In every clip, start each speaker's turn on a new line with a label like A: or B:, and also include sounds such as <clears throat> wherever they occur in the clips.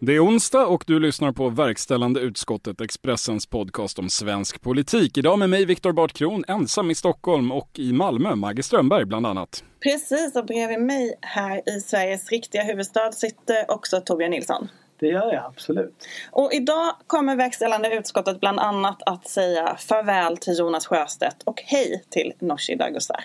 A: Det är onsdag och du lyssnar på verkställande utskottet Expressens podcast om svensk politik. Idag med mig Viktor Bartkron, ensam i Stockholm och i Malmö, Maggie Strömberg bland annat.
B: Precis, och bredvid mig här i Sveriges riktiga huvudstad sitter också Torbjörn Nilsson.
C: Det gör jag absolut.
B: Och idag kommer verkställande utskottet bland annat att säga farväl till Jonas Sjöstedt och hej till Nooshi Dadgostar.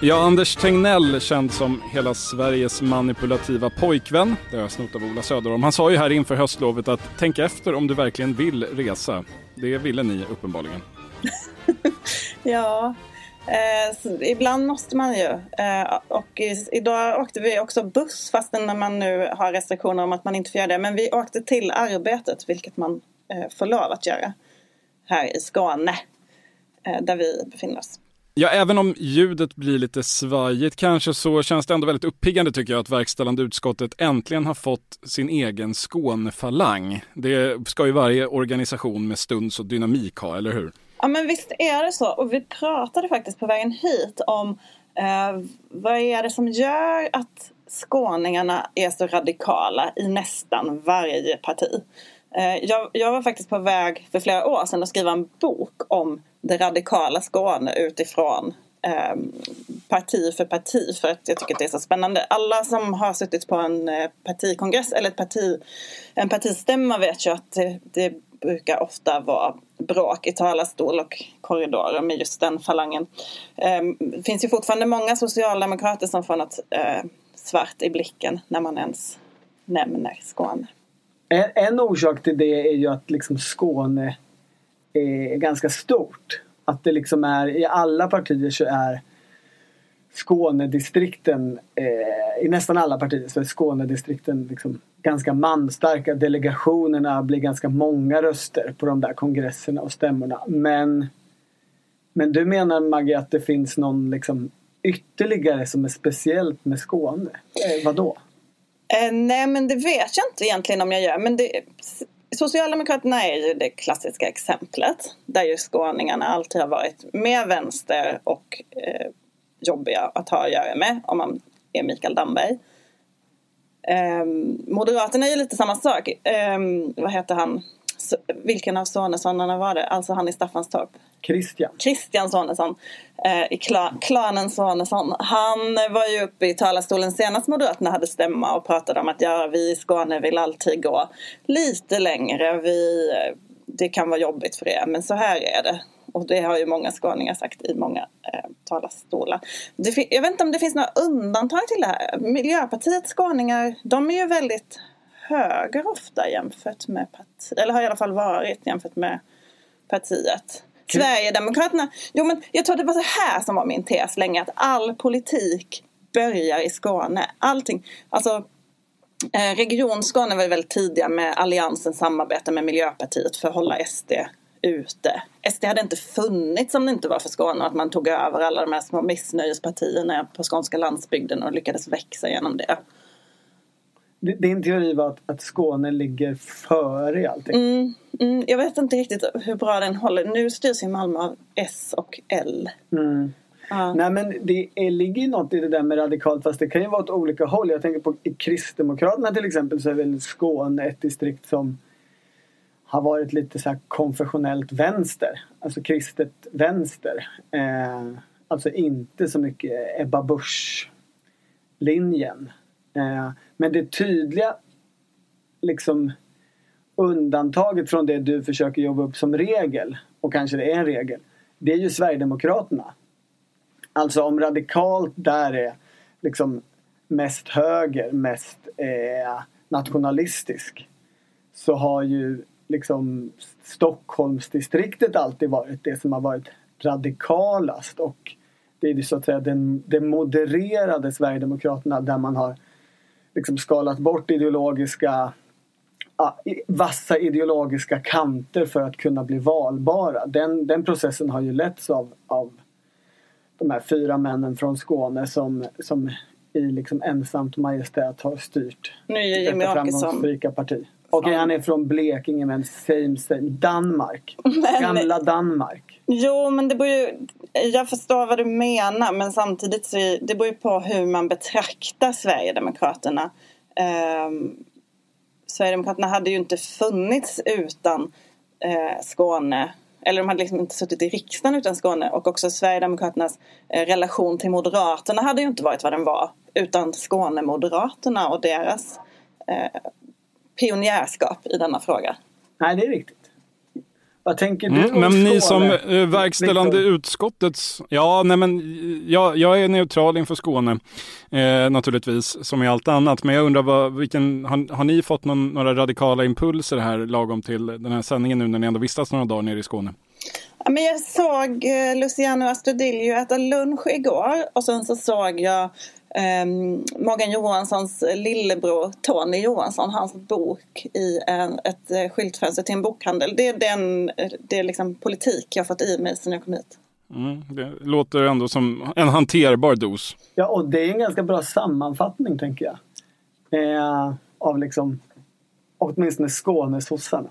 A: Ja, Anders Tegnell, känd som hela Sveriges manipulativa pojkvän. Det har jag snott av Ola Söderholm. Han sa ju här inför höstlovet att tänk efter om du verkligen vill resa. Det ville ni uppenbarligen. <laughs>
B: ja, eh, ibland måste man ju. Eh, och i, idag åkte vi också buss fastän när man nu har restriktioner om att man inte får göra det. Men vi åkte till arbetet, vilket man eh, får lov att göra här i Skåne, eh, där vi befinner oss.
A: Ja, även om ljudet blir lite svajigt kanske så känns det ändå väldigt uppiggande tycker jag att verkställande utskottet äntligen har fått sin egen Skånefalang. Det ska ju varje organisation med stunds och dynamik ha, eller hur?
B: Ja men visst är det så. Och vi pratade faktiskt på vägen hit om eh, vad är det som gör att skåningarna är så radikala i nästan varje parti. Eh, jag, jag var faktiskt på väg för flera år sedan att skriva en bok om det radikala Skåne utifrån eh, parti för parti för att jag tycker att det är så spännande. Alla som har suttit på en eh, partikongress eller ett parti, en partistämma vet ju att det, det brukar ofta vara bråk i talarstol och korridorer med just den falangen. Ehm, det finns ju fortfarande många socialdemokrater som får något eh, svart i blicken när man ens nämner Skåne.
C: En, en orsak till det är ju att liksom Skåne är ganska stort. Att det liksom är i alla partier så är Skånedistrikten, eh, i nästan alla partier så är Skånedistrikten liksom ganska manstarka. Delegationerna blir ganska många röster på de där kongresserna och stämmorna. Men, men du menar Maggie att det finns någon liksom ytterligare som är speciellt med Skåne? Eh, vadå?
B: Eh, nej men det vet jag inte egentligen om jag gör. Men det, Socialdemokraterna är ju det klassiska exemplet där ju skåningarna alltid har varit mer vänster och eh, jobbiga att ha att göra med om man är Mikael Damberg. Eh, Moderaterna är ju lite samma sak. Eh, vad heter han? Vilken av Sonessonerna var det? Alltså han i Staffanstorp.
C: Christian.
B: Christian Sonesson. Eh, I kla klanen Sonesson. Han var ju uppe i talarstolen senast Moderaterna hade stämma och pratade om att ja, vi i Skåne vill alltid gå lite längre. Vi, det kan vara jobbigt för er men så här är det. Och det har ju många skåningar sagt i många eh, talarstolar. Jag vet inte om det finns några undantag till det här. Miljöpartiets skåningar, de är ju väldigt höger ofta jämfört med partiet. Eller har i alla fall varit jämfört med partiet. Sverigedemokraterna, jo men jag tror det var så här som var min tes länge att all politik börjar i Skåne. Allting, alltså eh, Region Skåne var väldigt tidiga med Alliansens samarbete med Miljöpartiet för att hålla SD ute. SD hade inte funnits om det inte var för Skåne och att man tog över alla de här små missnöjespartierna på skånska landsbygden och lyckades växa genom det
C: din teori var att, att Skåne ligger före i allting?
B: Mm, mm, jag vet inte riktigt hur bra den håller. Nu styrs ju Malmö av S och L.
C: Mm. Ja. Nej men det är, ligger ju något i det där med radikalt fast det kan ju vara åt olika håll. Jag tänker på i Kristdemokraterna till exempel så är väl Skåne ett distrikt som har varit lite så konfessionellt vänster. Alltså kristet vänster. Eh, alltså inte så mycket Ebba Busch linjen. Eh, men det tydliga liksom undantaget från det du försöker jobba upp som regel och kanske det är en regel. Det är ju Sverigedemokraterna. Alltså om radikalt där är liksom mest höger, mest eh, nationalistisk så har ju liksom Stockholmsdistriktet alltid varit det som har varit radikalast och det är ju så att säga den, den modererade Sverigedemokraterna där man har liksom skalat bort ideologiska vassa ideologiska kanter för att kunna bli valbara. Den, den processen har ju letts av, av de här fyra männen från Skåne som, som i liksom ensamt majestät har styrt
B: Jimmy
C: detta framgångsrika parti. Okej, han är från Blekinge men same same. Danmark. <laughs>
B: Men-
C: Gamla Danmark.
B: Jo, men det beror ju, jag förstår vad du menar men samtidigt så det beror ju på hur man betraktar Sverigedemokraterna. Ehm, Sverigedemokraterna hade ju inte funnits utan eh, Skåne. Eller de hade liksom inte suttit i riksdagen utan Skåne. Och också Sverigedemokraternas eh, relation till Moderaterna hade ju inte varit vad den var utan Skåne-Moderaterna och deras eh, pionjärskap i denna fråga.
C: Nej, det är riktigt. Vad tänker du
A: Mm, men ni som eh, verkställande
C: Victor?
A: utskottets... Ja, nej men jag, jag är neutral inför Skåne eh, naturligtvis, som i allt annat. Men jag undrar, vad, vilken, har, har ni fått någon, några radikala impulser här lagom till den här sändningen nu när ni ändå vistas några dagar nere i Skåne?
B: Ja, men jag såg eh, Luciano Astudillo äta lunch igår och sen så såg jag ehm, Morgan Johanssons lillebror Tony Johansson, hans bok i en, ett eh, skyltfönster till en bokhandel. Det är den eh, det är liksom politik jag fått i mig sen jag kom hit.
A: Mm, det låter ändå som en hanterbar dos.
C: Ja, och det är en ganska bra sammanfattning tänker jag. Eh, av liksom åtminstone Skånesossarna.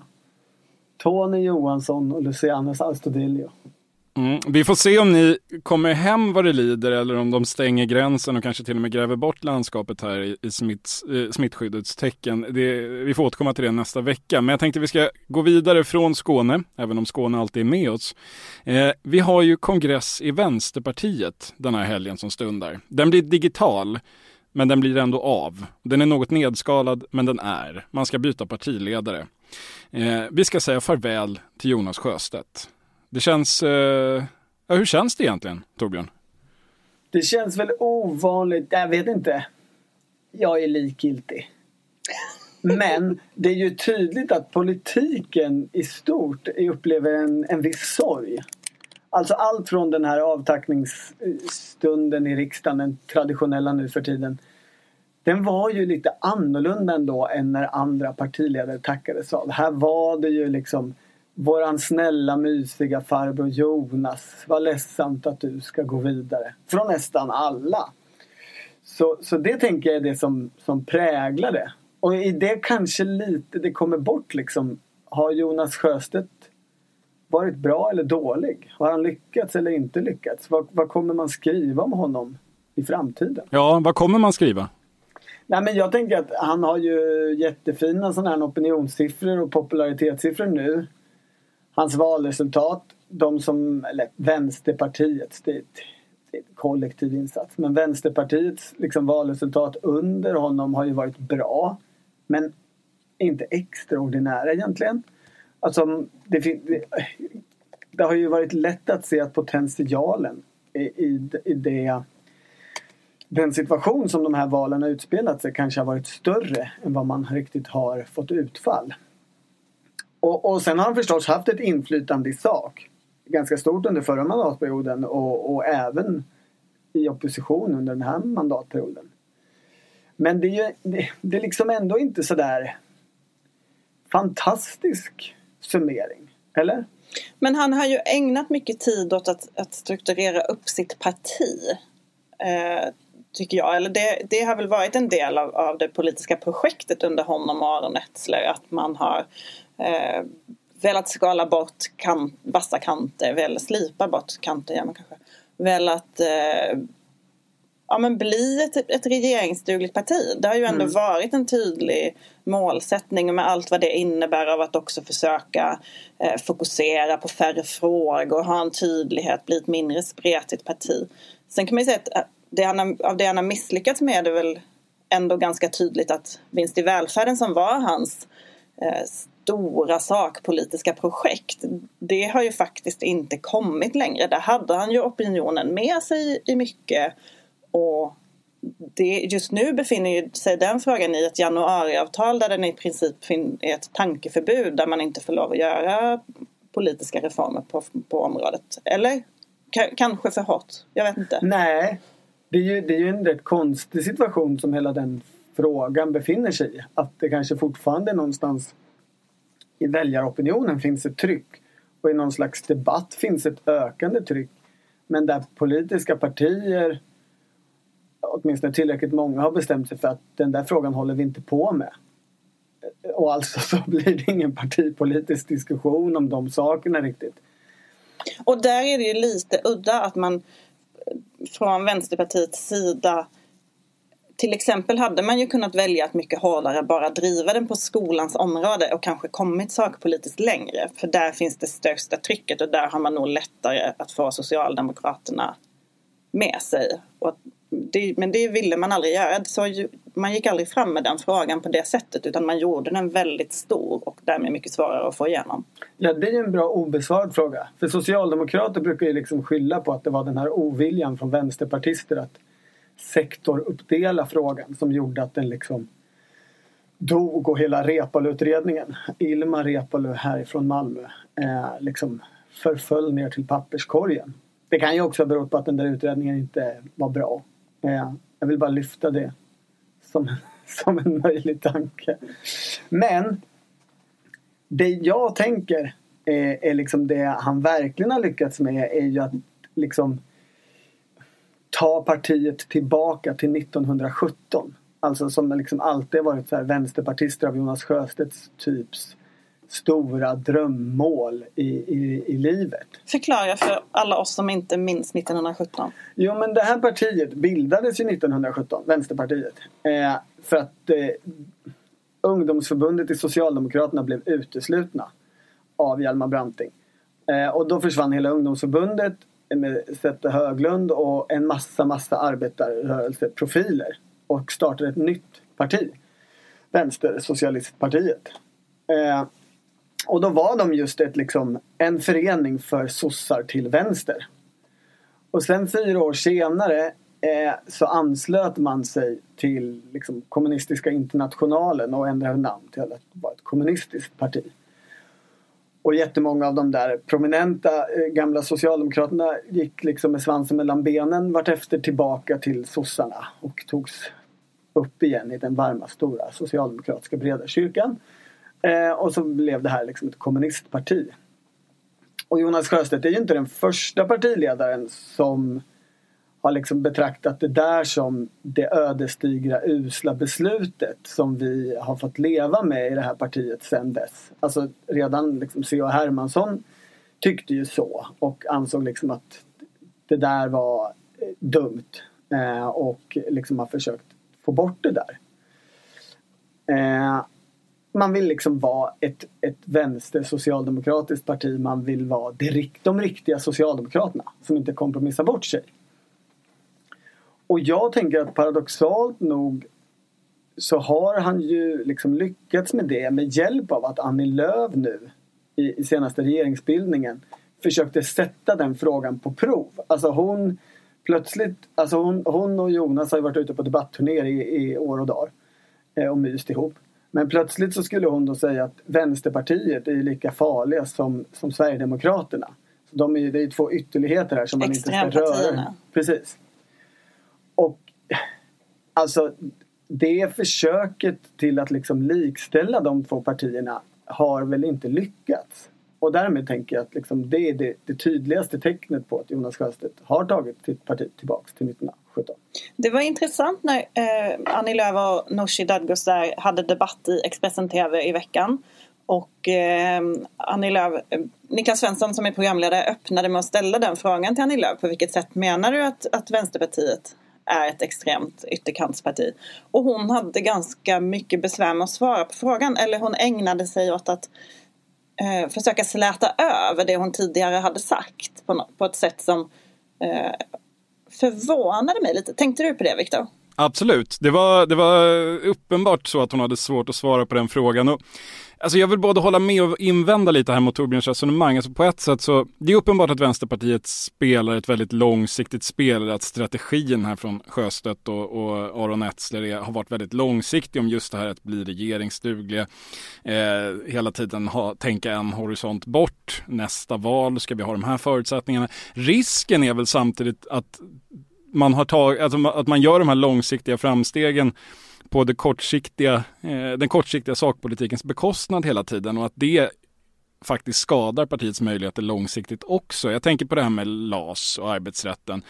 C: Tony Johansson och Luciano Astudillo.
A: Mm. Vi får se om ni kommer hem vad det lider eller om de stänger gränsen och kanske till och med gräver bort landskapet här i, i smitts, eh, smittskyddets tecken. Det, vi får återkomma till det nästa vecka. Men jag tänkte vi ska gå vidare från Skåne, även om Skåne alltid är med oss. Eh, vi har ju kongress i Vänsterpartiet den här helgen som stundar. Den blir digital. Men den blir ändå av. Den är något nedskalad, men den är. Man ska byta partiledare. Eh, vi ska säga farväl till Jonas Sjöstedt. Det känns... Eh, ja, hur känns det egentligen, Torbjörn?
C: Det känns väl ovanligt, jag vet inte. Jag är likgiltig. Men det är ju tydligt att politiken i stort upplever en, en viss sorg. Alltså allt från den här avtackningsstunden i riksdagen, den traditionella nu för tiden. Den var ju lite annorlunda ändå än när andra partiledare tackades av. Här var det ju liksom Våran snälla mysiga farbror Jonas, vad ledsamt att du ska gå vidare. Från nästan alla. Så, så det tänker jag är det som, som präglar det. Och i det kanske lite det kommer bort liksom. Har Jonas Sjöstedt varit bra eller dålig? Har han lyckats eller inte lyckats? Vad, vad kommer man skriva om honom i framtiden?
A: Ja, vad kommer man skriva?
C: Nej, men jag tänker att han har ju jättefina sådana här opinionssiffror och popularitetssiffror nu. Hans valresultat, de som, eller Vänsterpartiets, det är ett, det är ett kollektiv insats. Men Vänsterpartiets liksom, valresultat under honom har ju varit bra. Men inte extraordinära egentligen. Alltså, det, det, det har ju varit lätt att se att potentialen i, i, i det den situation som de här valen har utspelat sig kanske har varit större än vad man riktigt har fått utfall. Och, och sen har han förstås haft ett inflytande i sak. Ganska stort under förra mandatperioden och, och även i opposition under den här mandatperioden. Men det är ju det, det är liksom ändå inte sådär fantastisk summering. Eller?
B: Men han har ju ägnat mycket tid åt att, att strukturera upp sitt parti. Eh, tycker jag. Eller det, det har väl varit en del av, av det politiska projektet under honom och Aron Etzler. Att man har eh, velat skala bort kan, vassa kanter, velat slipa bort kanter, ja, man kanske. Velat eh, ja, men bli ett, ett regeringsdugligt parti. Det har ju ändå
C: Mm.
B: varit en tydlig målsättning med allt vad det innebär av att också försöka eh, fokusera på färre frågor, ha en tydlighet, bli ett mindre spretigt parti. Sen kan man ju säga att eh, det han av det han har misslyckats med är väl ändå ganska tydligt att vinst i välfärden som var hans eh, stora sakpolitiska projekt. Det har ju faktiskt inte kommit längre. Där hade han ju opinionen med sig i mycket och det, just nu befinner ju sig den frågan i ett januariavtal där den i princip är ett tankeförbud där man inte får lov att göra politiska reformer på, på området. Eller K- kanske för hårt. Jag vet inte.
C: Nej, det är, ju, det är ju en rätt konstig situation som hela den frågan befinner sig i. Att det kanske fortfarande någonstans i väljaropinionen finns ett tryck och i någon slags debatt finns ett ökande tryck. Men där politiska partier åtminstone tillräckligt många har bestämt sig för att den där frågan håller vi inte på med. Och alltså så <laughs> blir det ingen partipolitisk diskussion om de sakerna riktigt.
B: Och där är det ju lite udda att man från Vänsterpartiets sida till exempel hade man ju kunnat välja att mycket hårdare bara driva den på skolans område och kanske kommit sakpolitiskt längre. För där finns det största trycket och där har man nog lättare att få Socialdemokraterna med sig. Och det, men det ville man aldrig göra. Så man gick aldrig fram med den frågan på det sättet utan man gjorde den väldigt stor och därmed mycket svårare att få igenom.
C: Ja, det är ju en bra obesvarad fråga. För Socialdemokrater brukar ju liksom skylla på att det var den här oviljan från vänsterpartister att sektoruppdela frågan som gjorde att den liksom dog och hela Reepalu-utredningen, Ilmar Reepalu härifrån Malmö, eh, liksom förföll ner till papperskorgen. Det kan ju också ha berott på att den där utredningen inte var bra. Eh, jag vill bara lyfta det som, <laughs> som en möjlig tanke. Men det jag tänker är, är liksom det han verkligen har lyckats med är ju att liksom ta partiet tillbaka till 1917. Alltså som liksom alltid varit så här vänsterpartister av Jonas Sjöstedts typs stora drömmål i, i, i livet.
B: Förklara för alla oss som inte minns 1917.
C: Jo men det här partiet bildades ju 1917, Vänsterpartiet. Eh, för att eh, ungdomsförbundet i Socialdemokraterna blev uteslutna av Hjalmar Branting. Eh, och då försvann hela ungdomsförbundet med Zette Höglund och en massa, massa arbetarrörelseprofiler och startade ett nytt parti. Vänstersocialistpartiet. Eh, och då var de just ett, liksom, en förening för sossar till vänster. Och sen fyra år senare eh, så anslöt man sig till liksom, kommunistiska internationalen och ändrade namn till att vara ett kommunistiskt parti. Och jättemånga av de där prominenta eh, gamla socialdemokraterna gick liksom med svansen mellan benen vartefter tillbaka till sossarna och togs upp igen i den varma stora socialdemokratiska breda kyrkan. Eh, och så blev det här liksom ett kommunistparti. Och Jonas Sjöstedt är ju inte den första partiledaren som har liksom betraktat det där som det ödesdigra usla beslutet som vi har fått leva med i det här partiet sedan dess. Alltså redan liksom C.H. Hermansson tyckte ju så och ansåg liksom att det där var eh, dumt eh, och liksom har försökt få bort det där. Eh, man vill liksom vara ett, ett vänster socialdemokratiskt parti. Man vill vara de riktiga socialdemokraterna som inte kompromissar bort sig. Och jag tänker att paradoxalt nog så har han ju liksom lyckats med det med hjälp av att Annie Lööf nu i, i senaste regeringsbildningen försökte sätta den frågan på prov. Alltså hon plötsligt, alltså hon, hon och Jonas har ju varit ute på debattturnéer i, i år och dagar eh, och myst ihop. Men plötsligt så skulle hon då säga att Vänsterpartiet är lika farliga som, som Sverigedemokraterna. Så de är, det är två ytterligheter här som man inte ska röra. Precis. Alltså det försöket till att liksom likställa de två partierna har väl inte lyckats. Och därmed tänker jag att liksom det är det, det tydligaste tecknet på att Jonas Sjöstedt har tagit sitt parti tillbaks till 1917.
B: Det var intressant när eh, Annie Lööf och Nooshi Dadgostar hade debatt i Expressen TV i veckan. Och eh, Annie Lööf, eh, Niklas Svensson som är programledare öppnade med att ställa den frågan till Annie Lööf. På vilket sätt menar du att, att Vänsterpartiet är ett extremt ytterkantsparti. Och hon hade ganska mycket besvär med att svara på frågan. Eller hon ägnade sig åt att eh, försöka släta över det hon tidigare hade sagt på, på ett sätt som eh, förvånade mig lite. Tänkte du på det Viktor?
A: Absolut, det var, det var uppenbart så att hon hade svårt att svara på den frågan. Och Alltså jag vill både hålla med och invända lite här mot Torbjörns resonemang. Alltså på ett sätt så, det är uppenbart att Vänsterpartiet spelar ett väldigt långsiktigt spel, att strategin här från Sjöstedt och, och Aron Etzler är, har varit väldigt långsiktig om just det här att bli regeringsdugliga. Eh, hela tiden ha, tänka en horisont bort, nästa val ska vi ha de här förutsättningarna. Risken är väl samtidigt att man, har tag, alltså att man gör de här långsiktiga framstegen på det kortsiktiga, eh, den kortsiktiga sakpolitikens bekostnad hela tiden och att det faktiskt skadar partiets möjligheter långsiktigt också. Jag tänker på det här med LAS och arbetsrätten.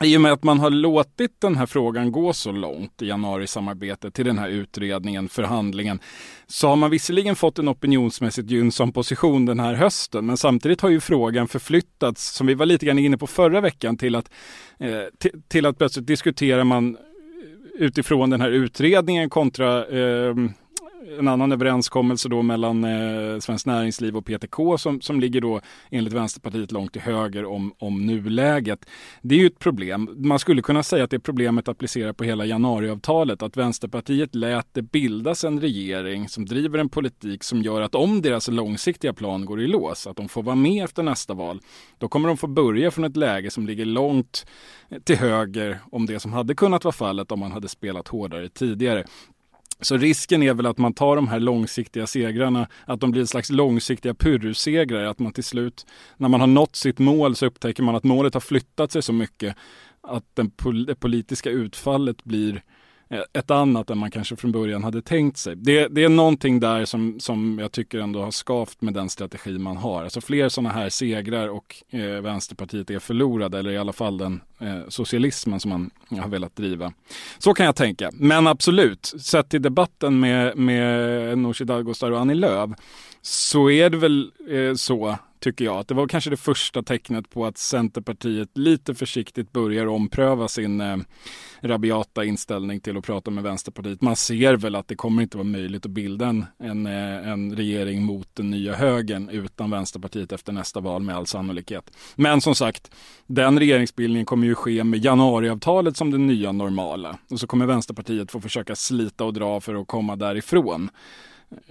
A: i och med att man har låtit den här frågan gå så långt i januarisamarbetet till den här utredningen, förhandlingen, så har man visserligen fått en opinionsmässigt gynnsam position den här hösten, men samtidigt har ju frågan förflyttats, som vi var lite grann inne på förra veckan, till att, eh, till, till, att plötsligt diskuterar man utifrån den här utredningen kontra eh, en annan överenskommelse då mellan eh, Svenskt Näringsliv och PTK som, som ligger då enligt Vänsterpartiet långt till höger om, om nuläget. Det är ju ett problem. Man skulle kunna säga att det är problemet applicerat på hela januariavtalet. Att Vänsterpartiet lät det bildas en regering som driver en politik som gör att om deras långsiktiga plan går i lås, att de får vara med efter nästa val, då kommer de få börja från ett läge som ligger långt till höger om det som hade kunnat vara fallet om man hade spelat hårdare tidigare. Så risken är väl att man tar de här långsiktiga segrarna, att de blir en slags långsiktiga pyrrussegrar, att man till slut, när man har nått sitt mål så upptäcker man att målet har flyttat sig så mycket att den, det politiska utfallet blir Eh, Eh, ett annat än man kanske från början hade tänkt sig. Det, det, är någonting där som, som jag tycker ändå har skavt med den strategi man har. Alltså fler sådana här segrar och eh, Vänsterpartiet är förlorade, eller i alla fall den eh, socialismen som man har velat driva. Så kan jag tänka. Men absolut, sett till debatten med, med Nooshi Dadgostar och Annie Lööf så är det väl eh, så tycker jag. Att det var kanske det första tecknet på att Centerpartiet lite försiktigt börjar ompröva sin eh, rabiata inställning till att prata med Vänsterpartiet. Man ser väl att det kommer inte vara möjligt att bilda en, en, eh, en regering mot den nya högern utan Vänsterpartiet efter nästa val med all sannolikhet. Men som sagt, den regeringsbildningen kommer ju ske med januariavtalet som det nya normala. Och så kommer Vänsterpartiet få försöka slita och dra för att komma därifrån.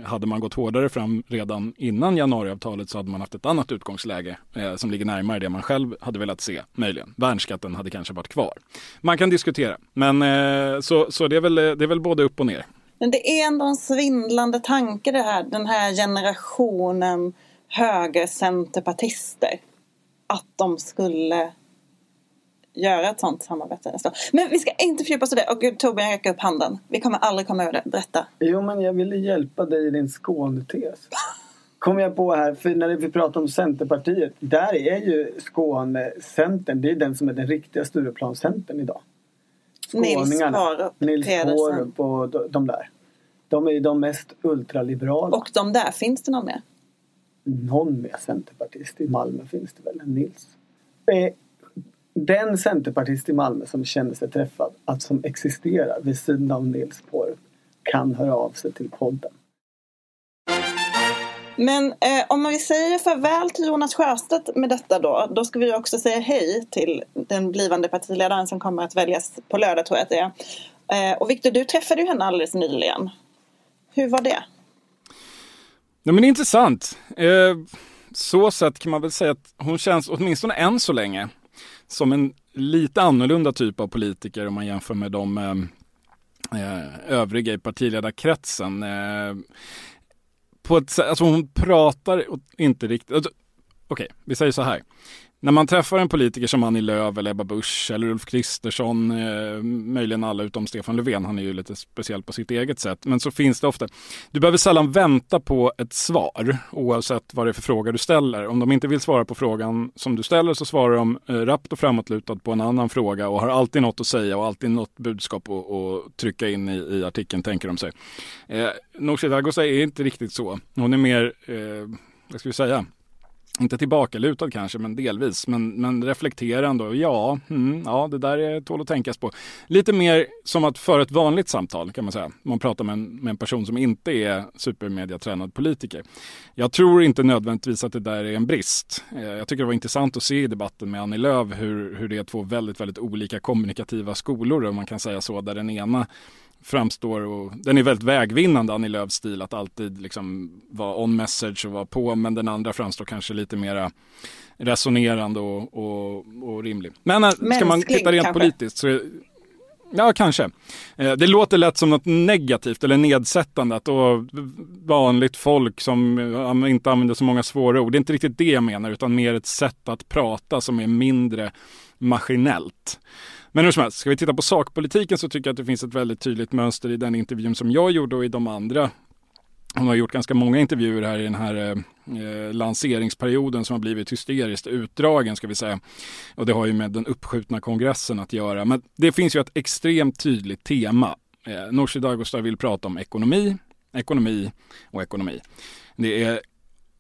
A: Hade man gått hårdare fram redan innan januariavtalet så hade man haft ett annat utgångsläge eh, som ligger närmare det man själv hade velat se, möjligen. Värnskatten hade kanske varit kvar. Man kan diskutera, men eh, så, så det, är väl, det är väl både upp och ner.
B: Men det är ändå en svindlande tanke det här, den här generationen högercenterpartister. Att de skulle göra ett sånt samarbete nästa Men vi ska inte fördjupa oss i det. Och gud, Torbjörn räcker upp handen. Vi kommer aldrig komma över det. Berätta.
C: Jo, men jag ville hjälpa dig i din Skånetes. Kom jag på här, för när vi pratar om Centerpartiet. Där är ju Skånecentern, det är den som är den riktiga Stureplanscentern idag.
B: Skåningarna. Nils Paarup
C: och de där. De är ju de mest ultraliberala.
B: Och de där, finns det någon mer?
C: Någon mer centerpartist. I Malmö finns det väl en Nils. Eh, den centerpartist i Malmö som känner sig träffad, att som existerar vid sidan av Nils Paarup kan höra av sig till podden.
B: Men eh, om vi säger farväl till Jonas Sjöstedt med detta då, då ska vi också säga hej till den blivande partiledaren som kommer att väljas på lördag tror jag att det är. Eh, och Viktor, du träffade ju henne alldeles nyligen. Hur var det?
A: Ja, men intressant. Eh, så sätt kan man väl säga att hon känns, åtminstone än så länge, som en lite annorlunda typ av politiker om man jämför med de eh, eh övriga i partiledarkretsen. Eh, på ett, alltså hon pratar inte riktigt, alltså, okej, okay, vi säger så här när man träffar en politiker som Annie Lööf eller Ebba Busch eller Ulf Kristersson, eh, möjligen alla utom Stefan Löfven, han är ju lite speciell på sitt eget sätt, men så finns det ofta, du behöver sällan vänta på ett svar oavsett vad det är för fråga du ställer. Om de inte vill svara på frågan som du ställer så svarar de eh, rappt och framåtlutat på en annan fråga och har alltid något att säga och alltid något budskap att trycka in i, i artikeln, tänker de sig. Eh, Nooshi Dadgostar är inte riktigt så. Hon är mer, eh, vad ska vi säga, inte tillbakalutad kanske, men delvis. Men, men reflekterande ja, mm, ja, det där är tål att tänkas på. Lite mer som att föra ett vanligt samtal kan man säga. Man pratar med en, med en person som inte är supermediatränad politiker. Jag tror inte nödvändigtvis att det där är en brist. Eh, jag tycker det var intressant att se i debatten med Annie Lööf hur, hur det är två väldigt, väldigt olika kommunikativa skolor, om man kan säga så, där den ena framstår och den är väldigt vägvinnande Annie Lööfs stil att alltid liksom vara on message och vara på men den andra framstår kanske lite mera resonerande och, och, och rimlig. Men Mänsklig, eh, ska man titta rent kanske. politiskt så är, Ja, kanske. Eh, det låter lätt som något negativt eller nedsättande att då vanligt folk som inte använder så många svåra ord. Det är inte riktigt det jag menar utan mer ett sätt att prata som är mindre maskinellt. Men hur som helst, ska vi titta på sakpolitiken så tycker jag att det finns ett väldigt tydligt mönster i den intervjun som jag gjorde och i de andra hon har gjort ganska många intervjuer här i den här eh, lanseringsperioden som har blivit hysteriskt utdragen ska vi säga. Och det har ju med den uppskjutna kongressen att göra. Men det finns ju ett extremt tydligt tema. Eh, Nooshi Dadgostar vill prata om ekonomi, ekonomi och ekonomi. Det är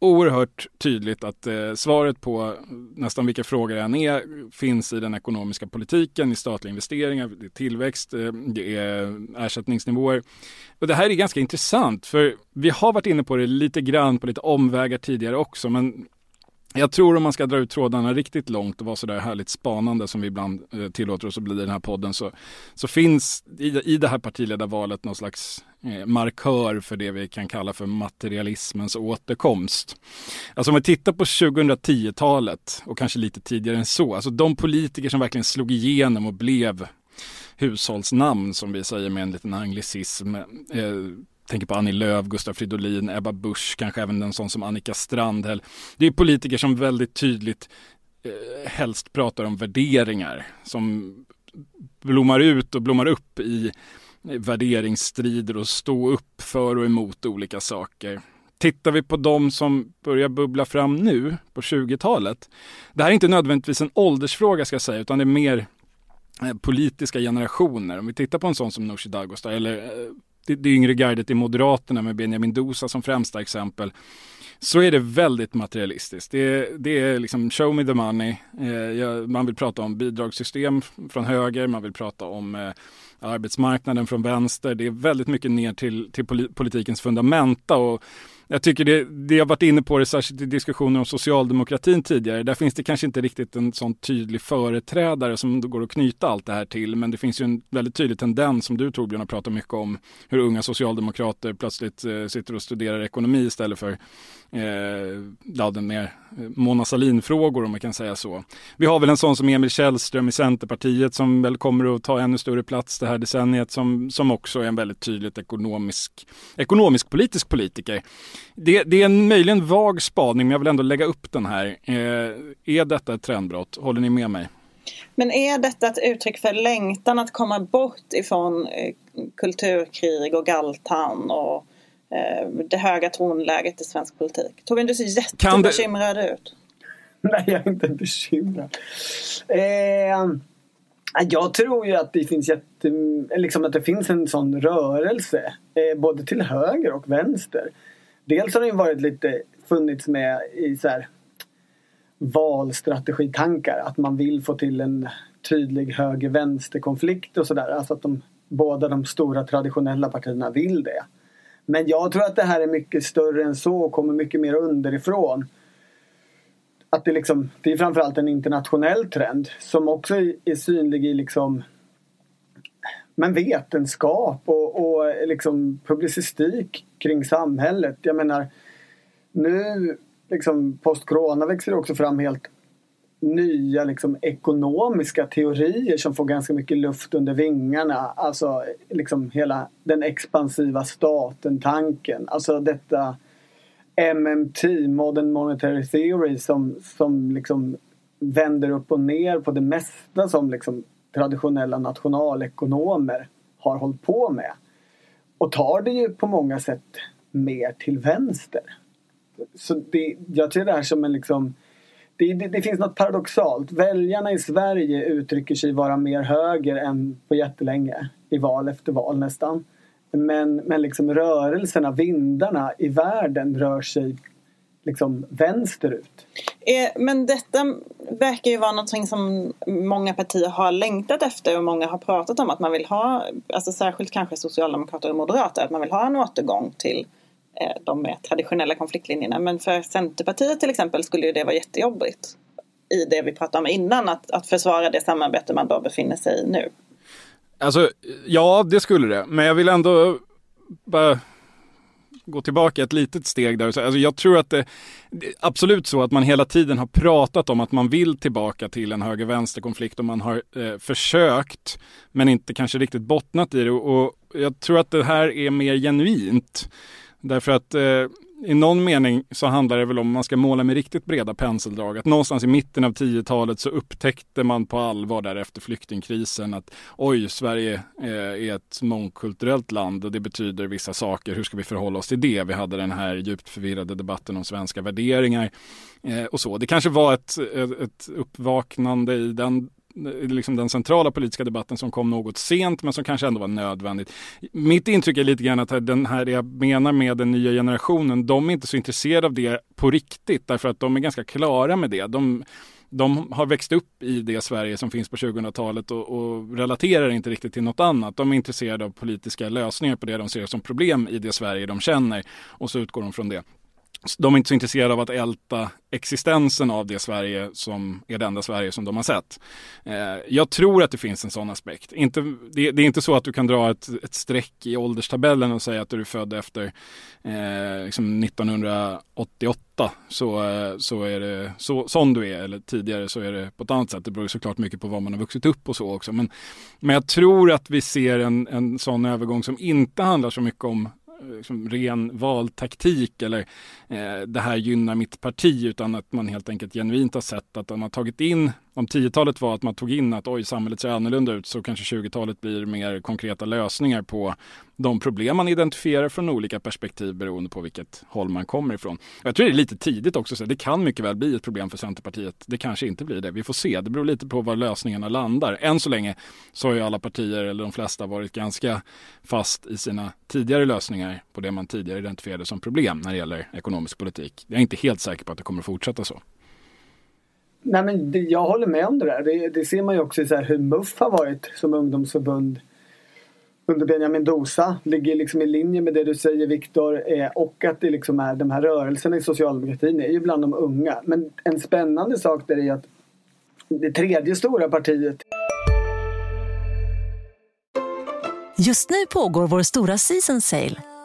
A: oerhört tydligt att eh, svaret på nästan vilka frågor det än är finns i den ekonomiska politiken, i statliga investeringar, det är tillväxt, eh, det är ersättningsnivåer. Och det här är ganska intressant för vi har varit inne på det lite grann på lite omvägar tidigare också men jag tror om man ska dra ut trådarna riktigt långt och vara sådär härligt spanande som vi ibland eh, tillåter oss att bli i den här podden så, så finns i, i det här partiledarvalet någon slags eh, markör för det vi kan kalla för materialismens återkomst. Alltså om vi tittar på 2010-talet och kanske lite tidigare än så, alltså de politiker som verkligen slog igenom och blev hushållsnamn som vi säger med en liten anglicism. Eh, tänker på Annie Lööf, Gustaf Fridolin, Ebba Busch, kanske även en sån som Annika Strandhäll. Det är politiker som väldigt tydligt eh, helst pratar om värderingar som blommar ut och blommar upp i eh, värderingsstrider och stå upp för och emot olika saker. Tittar vi på de som börjar bubbla fram nu på 20-talet. Det här är inte nödvändigtvis en åldersfråga ska jag säga utan det är mer eh, politiska generationer. Om vi tittar på en sån som Nooshi Dadgostar eller eh, det, det yngre gardet i Moderaterna med Benjamin Dosa som främsta exempel så är det väldigt materialistiskt. Det, det är liksom show me the money. Eh, man vill prata om bidragssystem från höger, man vill prata om eh, arbetsmarknaden från vänster. Det är väldigt mycket ner till, till politikens fundamenta. Och jag tycker det, det jag varit inne på det särskilt i diskussioner om socialdemokratin tidigare. Där finns det kanske inte riktigt en sån tydlig företrädare som går att knyta allt det här till. Men det finns ju en väldigt tydlig tendens som du Torbjörn har pratat mycket om. Hur unga socialdemokrater plötsligt eh, sitter och studerar ekonomi istället för eh, ja, den mer eh, Mona Sahlin-frågor om man kan säga så. Vi har väl en sån som Emil Källström i Centerpartiet som väl kommer att ta ännu större plats det här decenniet som, som också är en väldigt tydligt ekonomisk, ekonomisk politisk politiker. Det, det är en möjligen vag spaning men jag vill ändå lägga upp den här. Eh, är detta ett trendbrott? Håller ni med mig?
B: Men är detta ett uttryck för längtan att komma bort ifrån eh, kulturkrig och galtan och eh, det höga tonläget i svensk politik? Torbjörn, du ser jättebekymrad det... ut.
C: Nej, jag är inte bekymrad. Eh, jag tror ju att det finns jätte, liksom att det finns en sån rörelse eh, både till höger och vänster dels har den varit lite funnits med i så här valstrategitankar. Att man vill få till en tydlig höger-vänster konflikt och sådär. Alltså att de, båda de stora traditionella partierna vill det. Men jag tror att det här är mycket större än så och kommer mycket mer underifrån. Att det, liksom, det är framförallt en internationell trend som också är synlig i liksom men vetenskap och, och liksom publicistik kring samhället. Jag menar nu liksom post-corona växer det också fram helt nya liksom, ekonomiska teorier som får ganska mycket luft under vingarna. Alltså liksom hela den expansiva staten-tanken. Alltså detta MMT, Modern Monetary Theory som, som liksom vänder upp och ner på det mesta som liksom traditionella nationalekonomer har hållit på med. Och tar det ju på många sätt mer till vänster. Så det, jag ser det här som en liksom det, det, det, finns något paradoxalt. Väljarna i Sverige uttrycker sig vara mer höger än på jättelänge. I val efter val nästan. Men, men liksom rörelserna, vindarna i världen rör sig liksom vänsterut.
B: Men detta verkar ju vara någonting som många partier har längtat efter och många har pratat om att man vill ha, alltså särskilt kanske socialdemokrater och moderater, att man vill ha en återgång till eh, de mer traditionella konfliktlinjerna. Men för Centerpartiet till exempel skulle ju det vara jättejobbigt i det vi pratade om innan, att, att försvara det samarbete man då befinner sig i nu.
A: Alltså, ja det skulle det, men jag vill ändå bara gå tillbaka ett litet steg där. Alltså jag tror att det, det är absolut så att man hela tiden har pratat om att man vill tillbaka till en höger-vänster konflikt och man har eh, försökt men inte kanske riktigt bottnat i det. Och, jag tror att det här är mer genuint. Därför att eh, i någon mening så handlar det väl om, man ska måla med riktigt breda penseldrag, att någonstans i mitten av 10-talet så upptäckte man på allvar där efter flyktingkrisen att oj, Sverige eh, är ett mångkulturellt land och det betyder vissa saker. Hur ska vi förhålla oss till det? Vi hade den här djupt förvirrade debatten om svenska värderingar eh, och så. Det kanske var ett, ett uppvaknande i den liksom den centrala politiska debatten som kom något sent men som kanske ändå var nödvändigt. Mitt intryck är lite grann att den här jag menar med den nya generationen, de är inte så intresserade av det på riktigt därför att de är ganska klara med det. De, de har växt upp i det Sverige som finns på 2000-talet och, och, relaterar inte riktigt till något annat. De är intresserade av politiska lösningar på det de ser som problem i det Sverige de känner och så utgår de från det de är inte så intresserade av att älta existensen av det Sverige som är det enda Sverige som de har sett. Eh, jag tror att det finns en sån aspekt. Inte, det, det, är inte så att du kan dra ett, ett streck i ålderstabellen och säga att du är född efter eh, liksom 1988 så, eh, så är det så, som du är eller tidigare så är det på ett annat sätt. Det beror såklart mycket på var man har vuxit upp och så också. Men, men jag tror att vi ser en, en sån övergång som inte handlar så mycket om liksom ren valtaktik eller eh, det här gynnar mitt parti utan att man helt enkelt genuint har sett att de har tagit in om 10-talet var att man tog in att oj, samhället ser annorlunda ut så kanske 20-talet blir mer konkreta lösningar på de problem man identifierar från olika perspektiv beroende på vilket håll man kommer ifrån. Jag tror det är lite tidigt också, så det kan mycket väl bli ett problem för Centerpartiet. Det kanske inte blir det. Vi får se. Det beror lite på var lösningarna landar. Än så länge så har ju alla partier, eller de flesta, varit ganska fast i sina tidigare lösningar på det man tidigare identifierade som problem när det gäller ekonomisk politik. Jag är inte helt säker på att det kommer att fortsätta så.
C: Nej, men det, jag håller med om det där. Det, det ser man ju också i så hur MUF har varit som ungdomsförbund under Benjamin Dosa. Ligger liksom i linje med det du säger Viktor. Eh, och att det liksom är de här rörelserna i socialdemokratin är ju bland de unga. Men en spännande sak där är att det tredje stora partiet
D: Just nu pågår vår stora season sale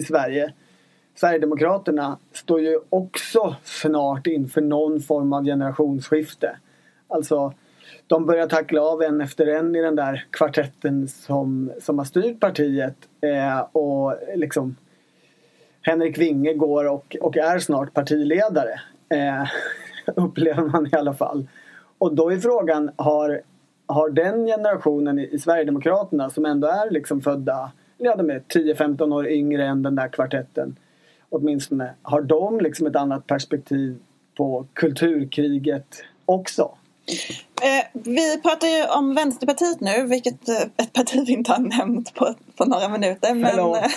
C: i Sverige. Sverigedemokraterna står ju också snart inför någon form av generationsskifte. Alltså, de börjar tackla av en efter en i den där kvartetten som, som har styrt partiet. Eh, och liksom Henrik Winge går och, och är snart partiledare. Eh, <laughs> upplever man i alla fall. Och då är frågan, har, har den generationen i, i Sverigedemokraterna som ändå är liksom födda ja, de är 10-15 år yngre än den där kvartetten. Åtminstone. Har de liksom ett annat perspektiv på kulturkriget också?
B: Eh, vi pratar ju om Vänsterpartiet nu, vilket eh, ett parti vi inte har nämnt på, på några minuter. Men,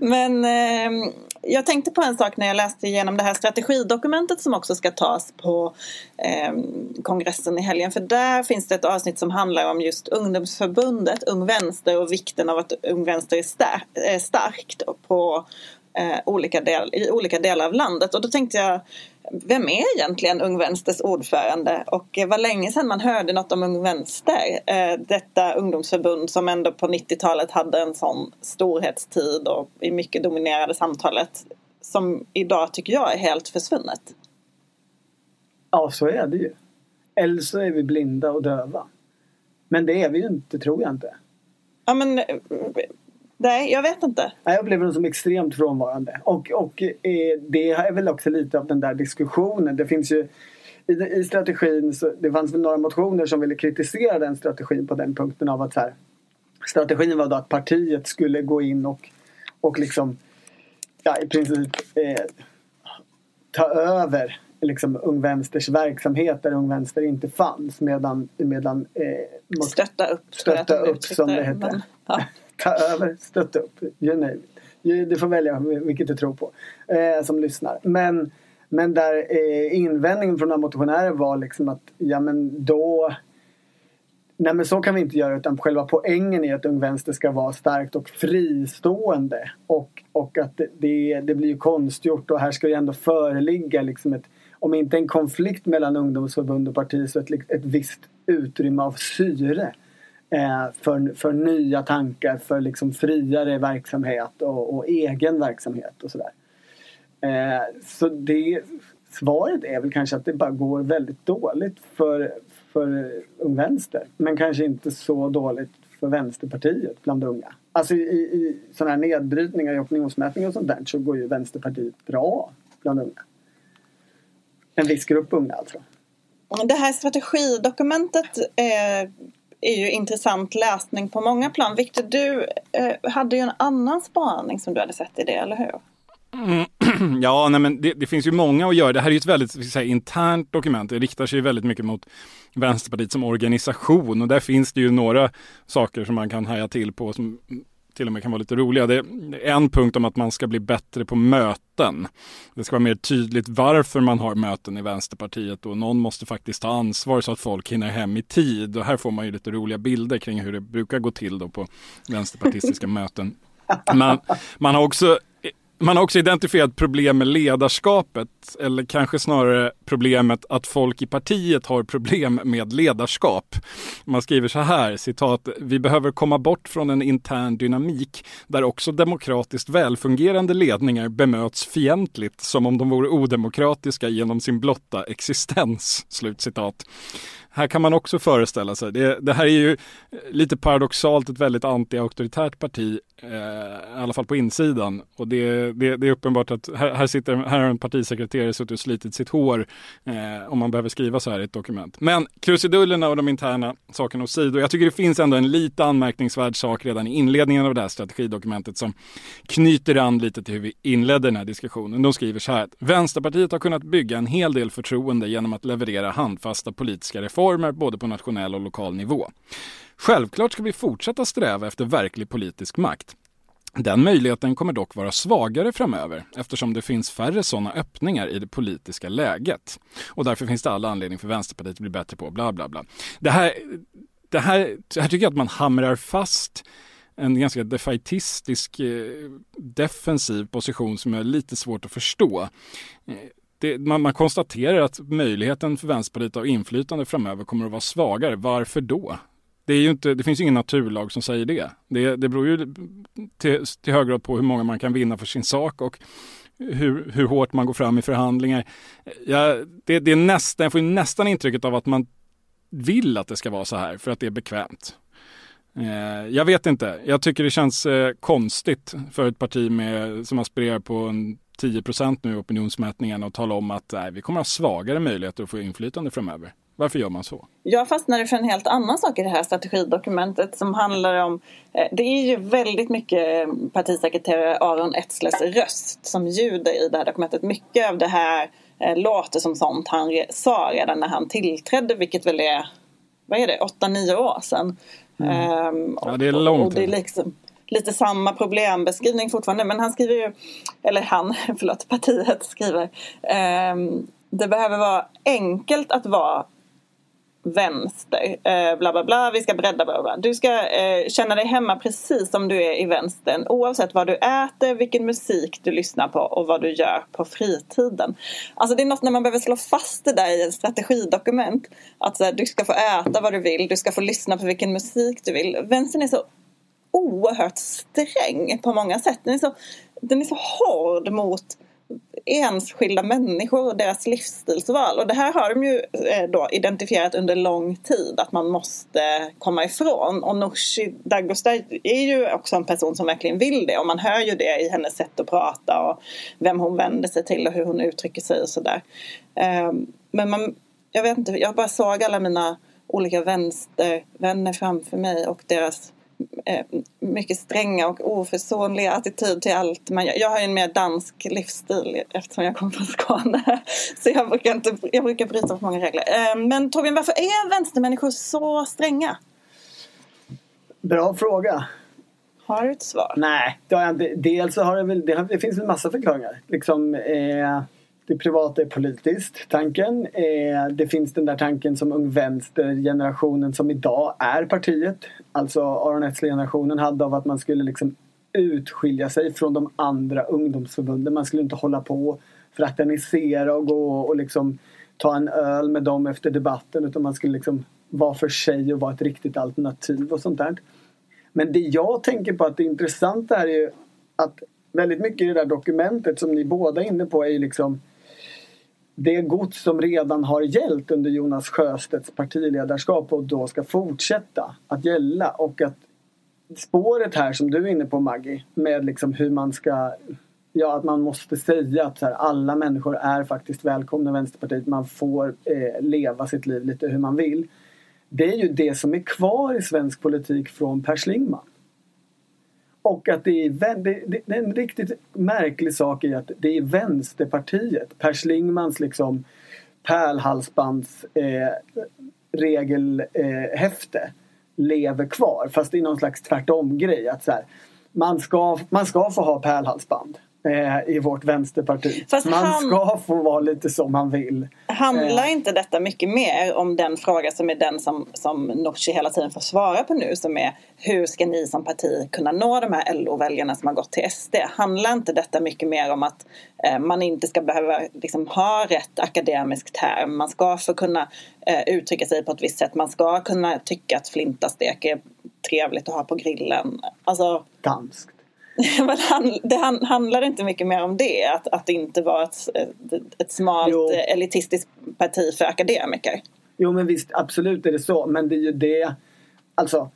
B: <laughs> men eh, jag tänkte på en sak när jag läste igenom det här strategidokumentet som också ska tas på eh, kongressen i helgen. För där finns det ett avsnitt som handlar om just ungdomsförbundet Ung Vänster och vikten av att Ung Vänster är, star är eh, starkt på eh, olika del, i olika delar av landet. Och då tänkte jag vem är egentligen Ung Vänsters ordförande och det var länge sedan man hörde något om Ung Vänster. Eh, detta ungdomsförbund som ändå på 90-talet hade en sån storhetstid och i mycket dominerade samtalet som idag tycker jag är helt försvunnet.
C: Ja, så är det ju. Eller så är vi blinda och döva. Men det är vi ju inte, tror jag inte.
B: Ja, men Nej, jag vet inte.
C: Jag upplever dem som extremt frånvarande. Och, och eh, det är väl också lite av den där diskussionen. Det finns ju i, i strategin, så det fanns väl några motioner som ville kritisera den strategin på den punkten av att så här, strategin var då att partiet skulle gå in och, och liksom ja, i princip eh, ta över liksom Ung Vänsters verksamhet där Ung Vänster inte fanns medan, medan
B: eh, stötta upp,
C: stötta upp som det hette. Men, ja <laughs> ta över, stötta upp, you name it. Du får välja vilket du tror på eh, som lyssnar. Men, men där eh, invändningen från några motionärer var liksom att ja men då Nej men så kan vi inte göra utan själva poängen är att Ung Vänster ska vara starkt och fristående. Och, och att det, det blir ju konstgjort och här ska ju ändå föreligga liksom ett, om inte en konflikt mellan ungdomsförbund och parti så ett, ett visst utrymme av syre. Eh, för, för nya tankar, för liksom friare verksamhet och, och egen verksamhet och sådär. Eh, så det, svaret är väl kanske att det bara går väldigt dåligt för, för Ung Vänster. Men kanske inte så dåligt för Vänsterpartiet bland unga. Alltså i, i sådana här nedbrytningar i opinionsmätningar och sånt där så går ju Vänsterpartiet bra bland unga. En viss grupp unga alltså.
B: Det här strategidokumentet eh är ju intressant läsning på många plan. Victor, du eh, hade ju en annan spaning som du hade sett i det, eller hur?
A: Mm. <clears throat> Ja, nej, men det, det, finns ju många att göra. Det här är ju ett väldigt säga, internt dokument. Det riktar sig väldigt mycket mot Vänsterpartiet som organisation och där finns det ju några saker som man kan haja till på som till och med kan vara lite roliga. Det är en punkt om att man ska bli bättre på möten. Det ska vara mer tydligt varför man har möten i Vänsterpartiet och någon måste faktiskt ta ansvar så att folk hinner hem i tid. Och här får man ju lite roliga bilder kring hur det brukar gå till då på vänsterpartistiska <laughs> möten. Man, man har också man har också identifierat problem med ledarskapet, eller kanske snarare problemet att folk i partiet har problem med ledarskap. Man skriver så här, citat, vi behöver komma bort från en intern dynamik där också demokratiskt välfungerande ledningar bemöts fientligt som om de vore odemokratiska genom sin blotta existens. Slutcitat här kan man också föreställa sig, det, det här är ju lite paradoxalt ett väldigt anti-auktoritärt parti, eh, i alla fall på insidan. Och det, det, det är uppenbart att här, här, sitter, här har en partisekreterare suttit och slitit sitt hår eh, om man behöver skriva så här i ett dokument. Men krusidullerna och de interna sakerna åsido, jag tycker det finns ändå en lite anmärkningsvärd sak redan i inledningen av det här strategidokumentet som knyter an lite till hur vi inledde den här diskussionen. De skriver så här att Vänsterpartiet har kunnat bygga en hel del förtroende genom att leverera handfasta politiska reformer reformer både på nationell och lokal nivå. Självklart ska vi fortsätta sträva efter verklig politisk makt. Den möjligheten kommer dock vara svagare framöver eftersom det finns färre sådana öppningar i det politiska läget. Och därför finns det all anledning för Vänsterpartiet att bli bättre på bla bla bla. Det här, det här, här tycker jag att man hamrar fast en ganska defaitistisk eh, defensiv position som är lite svårt att förstå. Eh, det, man, man, konstaterar att möjligheten för Vänsterpartiet att ha inflytande framöver kommer att vara svagare. Varför då? Det, är ju inte, det finns ju ingen naturlag som säger det. Det, det beror ju till, till hög grad på hur många man kan vinna för sin sak och hur, hur hårt man går fram i förhandlingar. Ja, det, det är nästan, jag får nästan intrycket av att man vill att det ska vara så här för att det är bekvämt. Eh, jag vet inte. Jag tycker det känns eh, konstigt för ett parti med, som aspirerar på en 10 procent nu i opinionsmätningarna och tala om att nej, vi kommer ha svagare möjligheter att få inflytande framöver. Varför gör man så?
B: Jag fastnade för en helt annan sak i det här strategidokumentet som handlar om eh, Det är ju väldigt mycket partisekreterare Aron Etzles röst som ljuder i det här dokumentet. Mycket av det här eh, låter som sånt han sa redan när han tillträdde vilket väl är vad är det, 8-9 år sedan.
A: Mm. Um, ja, det är långt.
B: Och, och det är liksom, lite samma problembeskrivning fortfarande. Men han skriver ju, eller han, <laughs> förlåt, partiet skriver. Eh, det behöver vara enkelt att vara vänster. Eh, bla bla bla, vi ska bredda bla bla. Du ska eh, känna dig hemma precis som du är i vänstern oavsett vad du äter, vilken musik du lyssnar på och vad du gör på fritiden. Alltså det är något när man behöver slå fast det där i ett strategidokument. Att så här, du ska få äta vad du vill, du ska få lyssna på vilken musik du vill. Vänstern är så oerhört sträng på många sätt. Den är så, den är så hård mot enskilda människor och deras livsstilsval. Och det här har de ju eh, då identifierat under lång tid att man måste komma ifrån. Och Nooshi Dadgostar är ju också en person som verkligen vill det och man hör ju det i hennes sätt att prata och vem hon vänder sig till och hur hon uttrycker sig och sådär. Ehm, men man, jag vet inte, jag bara såg alla mina olika vänstervänner framför mig och deras mycket stränga och oförsonliga attityd till allt. Men jag, jag har en mer dansk livsstil eftersom jag kommer från Skåne. <laughs> Så jag brukar, inte, jag brukar bryta mot många regler. Eh, men Torbjörn, varför är vänstermänniskor så stränga?
C: Bra fråga.
B: Har du ett svar?
C: Nej, det har jag inte. Dels så har det väl, det, det finns en massa förklaringar. Liksom, eh, det privata är politiskt, tanken. Eh, det finns den där tanken som Ung Vänster-generationen som idag är partiet. Alltså Aron Etzler-generationen hade av att man skulle liksom utskilja sig från de andra ungdomsförbunden. Man skulle inte hålla på fraternisera och gå och liksom ta en öl med dem efter debatten utan man skulle liksom vara för sig och vara ett riktigt alternativ och sånt där. Men det jag tänker på att det intressanta är ju att väldigt mycket i det där dokumentet som ni båda är inne på är ju liksom det gods som redan har gällt under Jonas Sjöstedts partiledarskap och då ska fortsätta att gälla och att spåret här som du är inne på Maggie med liksom hur man ska Ja, att man måste säga att här, alla människor är faktiskt välkomna i Vänsterpartiet. Man får eh, leva sitt liv lite hur man vill. Det är ju det som är kvar i svensk politik från Per Schlingmann. Och att det är, det, det, det är en riktigt märklig sak i att det är Vänsterpartiet, Per Schlingmans liksom pärlhalsbandsregelhäfte eh, eh, lever kvar. Fast det är någon slags tvärtom grej. Att så här, man, ska, man ska få ha pärlhalsband eh, i vårt vänsterparti. Fast man han, ska få vara lite som man vill.
B: Handlar eh. inte detta mycket mer om den fråga som är den som, som Nooshi hela tiden får svara på nu som är hur ska ni som parti kunna nå de här LO-väljarna som har gått till SD? Handlar inte detta mycket mer om att eh, man inte ska behöva liksom, ha rätt akademisk term? Man ska få kunna eh, uttrycka sig på ett visst sätt. Man ska kunna tycka att flintastek är trevligt att ha på grillen. Alltså,
C: Danskt. <laughs>
B: det handlar inte mycket mer om det, att, att inte vara ett, ett smalt jo. elitistiskt parti för akademiker.
C: Jo men visst, absolut är det så, men det är ju det, alltså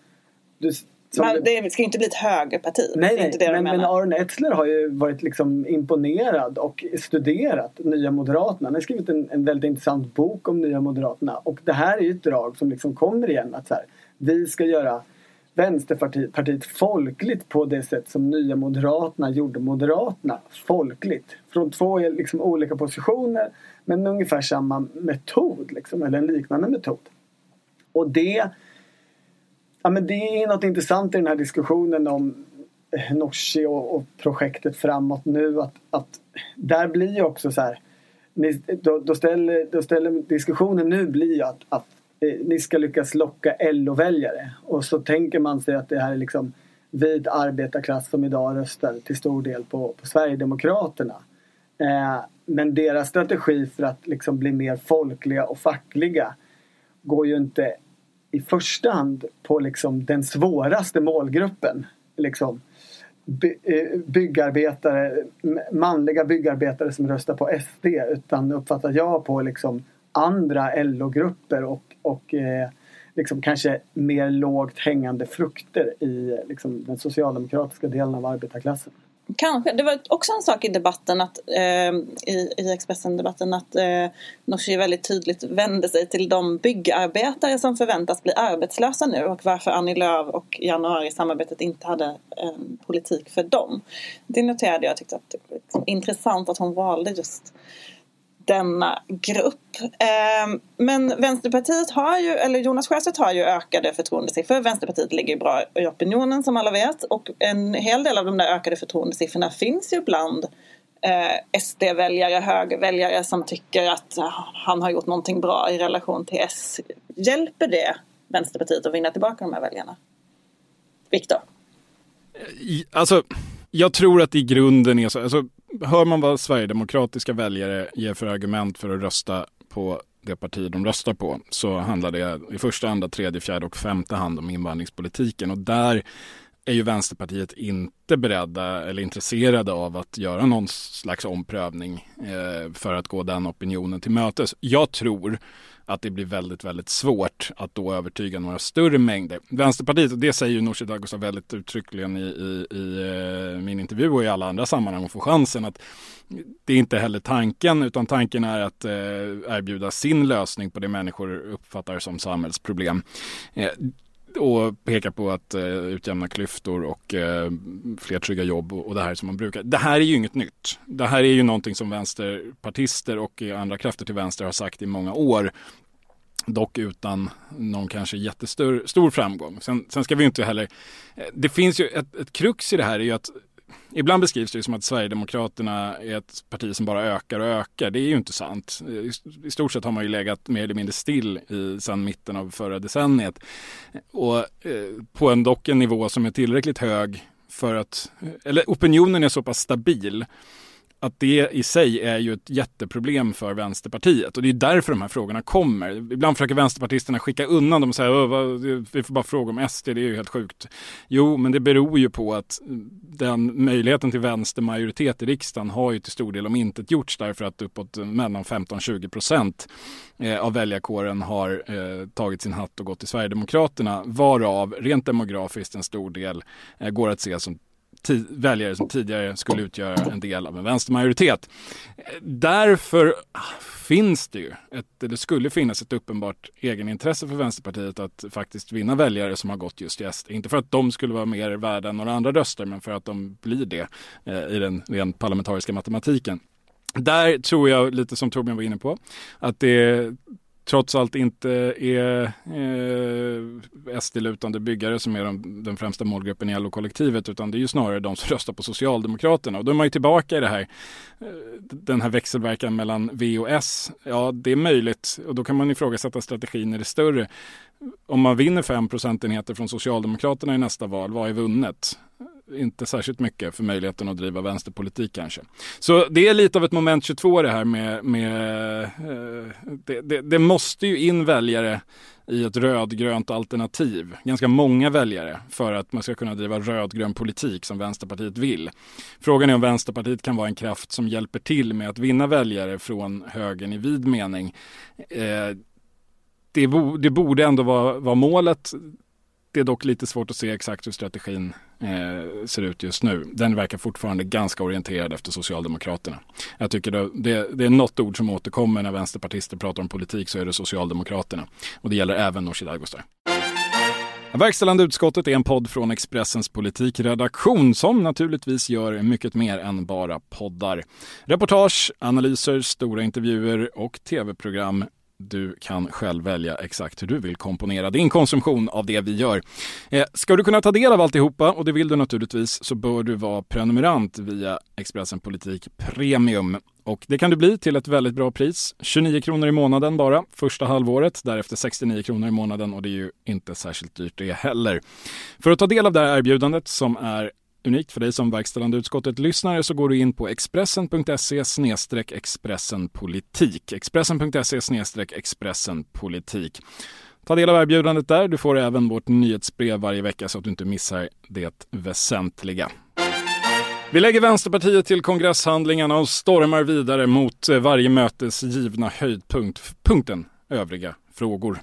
B: du, men det ska ju inte bli ett högerparti.
C: Nej, nej men, men Aron Etzler har ju varit liksom imponerad och studerat Nya Moderaterna. Han har skrivit en, en väldigt intressant bok om Nya Moderaterna. Och det här är ju ett drag som liksom kommer igen. Att så här, vi ska göra Vänsterpartiet folkligt på det sätt som Nya Moderaterna gjorde Moderaterna folkligt. Från två liksom, olika positioner men med ungefär samma metod, liksom, eller en liknande metod. Och det, ja, men det är något intressant i den här diskussionen om Nooshi och, och, projektet framåt nu. Att, att där blir ju också så här, då, då, ställer, då ställer diskussionen nu blir att, att Eh, ni ska lyckas locka LO-väljare. Och så tänker man sig att det här är liksom vit arbetarklass som idag röstar till stor del på, på Sverigedemokraterna. Eh, men deras strategi för att liksom bli mer folkliga och fackliga går ju inte i första hand på liksom den svåraste målgruppen. Liksom by, eh, byggarbetare, manliga byggarbetare som röstar på SD utan uppfattar jag på liksom andra LO-grupper och, och eh, liksom kanske mer lågt hängande frukter i liksom, den socialdemokratiska delen av arbetarklassen.
B: Kanske. Det var också en sak i debatten att, eh, i, i Expressen-debatten att eh, Nooshi väldigt tydligt vände sig till de byggarbetare som förväntas bli arbetslösa nu och varför Annie Lööf och januari-samarbetet inte hade en politik för dem. Det noterade jag och tyckte att det var liksom intressant att hon valde just denna grupp. Ehm, men Vänsterpartiet har ju, eller Jonas Sjöstedt har ju ökade förtroendesiffror. Vänsterpartiet ligger ju bra i opinionen som alla vet och en hel del av de där ökade förtroendesiffrorna finns ju bland eh, SD-väljare, högerväljare som tycker att han har gjort någonting bra i relation till S. Hjälper det Vänsterpartiet att vinna tillbaka de här väljarna? Viktor?
A: Alltså, jag tror att i grunden är så. Alltså, hör man vad sverigedemokratiska väljare ger för argument för att rösta på det parti de röstar på så handlar det i första, andra, tredje, fjärde och femte hand om invandringspolitiken. Och där är ju Vänsterpartiet inte beredda eller intresserade av att göra någon slags omprövning eh, för att gå den opinionen till mötes. Jag tror att det blir väldigt, väldigt svårt att då övertyga några större mängder. Vänsterpartiet, och det säger ju Nooshi Dadgostar väldigt uttryckligen i, i, i eh, min intervju och i alla andra sammanhang och får chansen att det är inte heller tanken, utan tanken är att eh, erbjuda sin lösning på det människor uppfattar som samhällsproblem. Eh, och pekar på att eh, utjämna klyftor och eh, fler trygga jobb och, och, det här som man brukar. Det här är ju inget nytt. Det här är ju någonting som vänsterpartister och andra krafter till vänster har sagt i många år. Dock utan någon kanske jättestor stor framgång. Sen, sen ska vi inte heller... Eh, det finns ju ett, ett krux i det här är ju att ibland beskrivs det som att Sverigedemokraterna är ett parti som bara ökar och ökar. Det är ju inte sant. I, stort sett har man ju legat mer eller mindre still i, sedan mitten av förra decenniet. Och eh, på en dock en nivå som är tillräckligt hög för att, eller opinionen är så pass stabil att det i sig är ju ett jätteproblem för Vänsterpartiet och det är därför de här frågorna kommer. Ibland försöker vänsterpartisterna skicka undan dem och säga vi får bara fråga om SD, det är ju helt sjukt. Jo, men det beror ju på att den möjligheten till vänstermajoritet i riksdagen har ju till stor del om inte gjorts därför att uppåt mellan 15-20 procent eh, av väljarkåren har eh, tagit sin hatt och gått till Sverigedemokraterna varav rent demografiskt en stor del eh, går att se som väljare som tidigare skulle utgöra en del av en vänstermajoritet. Därför finns det ju, ett, det skulle finnas ett uppenbart egenintresse för Vänsterpartiet att faktiskt vinna väljare som har gått just till SD. Inte för att de skulle vara mer värda än några andra röster, men för att de blir det eh, i den rent parlamentariska matematiken. Där tror jag, lite som Torbjörn var inne på, att det trots allt inte är eh, SD-lutande byggare som är de, den främsta målgruppen i LO-kollektivet utan det är ju snarare de som <laughs> röstar på Socialdemokraterna. Och då är man ju tillbaka i det här, eh, den här växelverkan mellan V och S. Ja, det är möjligt och då kan man ifrågasätta strategin i det större. Om man vinner 5 procentenheter från Socialdemokraterna i nästa val, vad är vunnet? Inte särskilt mycket för möjligheten att driva vänsterpolitik kanske. Så det är lite av ett moment 22 det här med, med eh, det, det, det, måste ju in väljare i ett rödgrönt alternativ, ganska många väljare för att man ska kunna driva rödgrön politik som Vänsterpartiet vill. Frågan är om Vänsterpartiet kan vara en kraft som hjälper till med att vinna väljare från högern i vid mening. Eh, det, bo, det, borde ändå vara, vara målet. Det är dock lite svårt att se exakt hur strategin eh, ser ut just nu. Den verkar fortfarande ganska orienterad efter Socialdemokraterna. Jag tycker det, det, det är något ord som återkommer när vänsterpartister pratar om politik så är det Socialdemokraterna. Och det gäller även Nooshi Dadgostar. Verkställande utskottet är en podd från Expressens politikredaktion som naturligtvis gör mycket mer än bara poddar. Reportage, analyser, stora intervjuer och tv-program du kan själv välja exakt hur du vill komponera din konsumtion av det vi gör. Eh, ska du kunna ta del av alltihopa, och det vill du naturligtvis, så bör du vara prenumerant via Expressen Politik Premium. Och det kan du bli till ett väldigt bra pris. 29 kronor i månaden bara första halvåret, därefter 69 kronor i månaden och det är ju inte särskilt dyrt det heller. För att ta del av det här erbjudandet som är unikt för dig som verkställande utskottet lyssnare så går du in på expressen.se expressenpolitik. Expressen.se expressenpolitik. Ta del av erbjudandet där. Du får även vårt nyhetsbrev varje vecka så att du inte missar det väsentliga. Vi lägger Vänsterpartiet till kongresshandlingarna och stormar vidare mot eh, varje mötes givna höjdpunkt, punkten övriga frågor.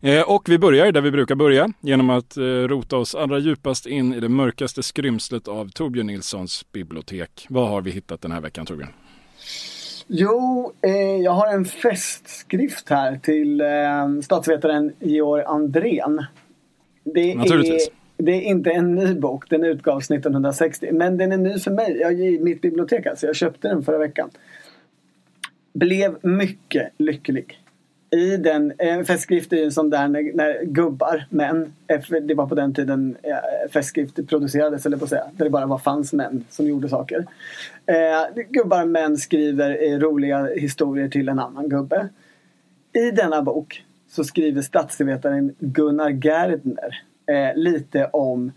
A: Eh, och vi börjar där vi brukar börja genom att eh, rota oss allra djupast in i det mörkaste skrymslet av Torbjörn Nilssons bibliotek. Vad har vi hittat den här veckan Torbjörn?
C: Jo, eh, jag har en festskrift här till eh, statsvetaren Georg Andrén. Det
A: Naturligtvis.
C: Är, det är inte en ny bok, den utgavs 1960. Men den är ny för mig, jag, i mitt bibliotek alltså. Jag köpte den förra veckan. Blev mycket lycklig i den, eh, en festskrift är ju en sån där när, när, gubbar, män, eh, det var på den tiden eh, festskrift producerades eller på att säga, där det bara var fanns män som gjorde saker. Eh, gubbar, män skriver eh, roliga historier till en annan gubbe. I denna bok så skriver statsvetaren Gunnar Gerdner eh, lite om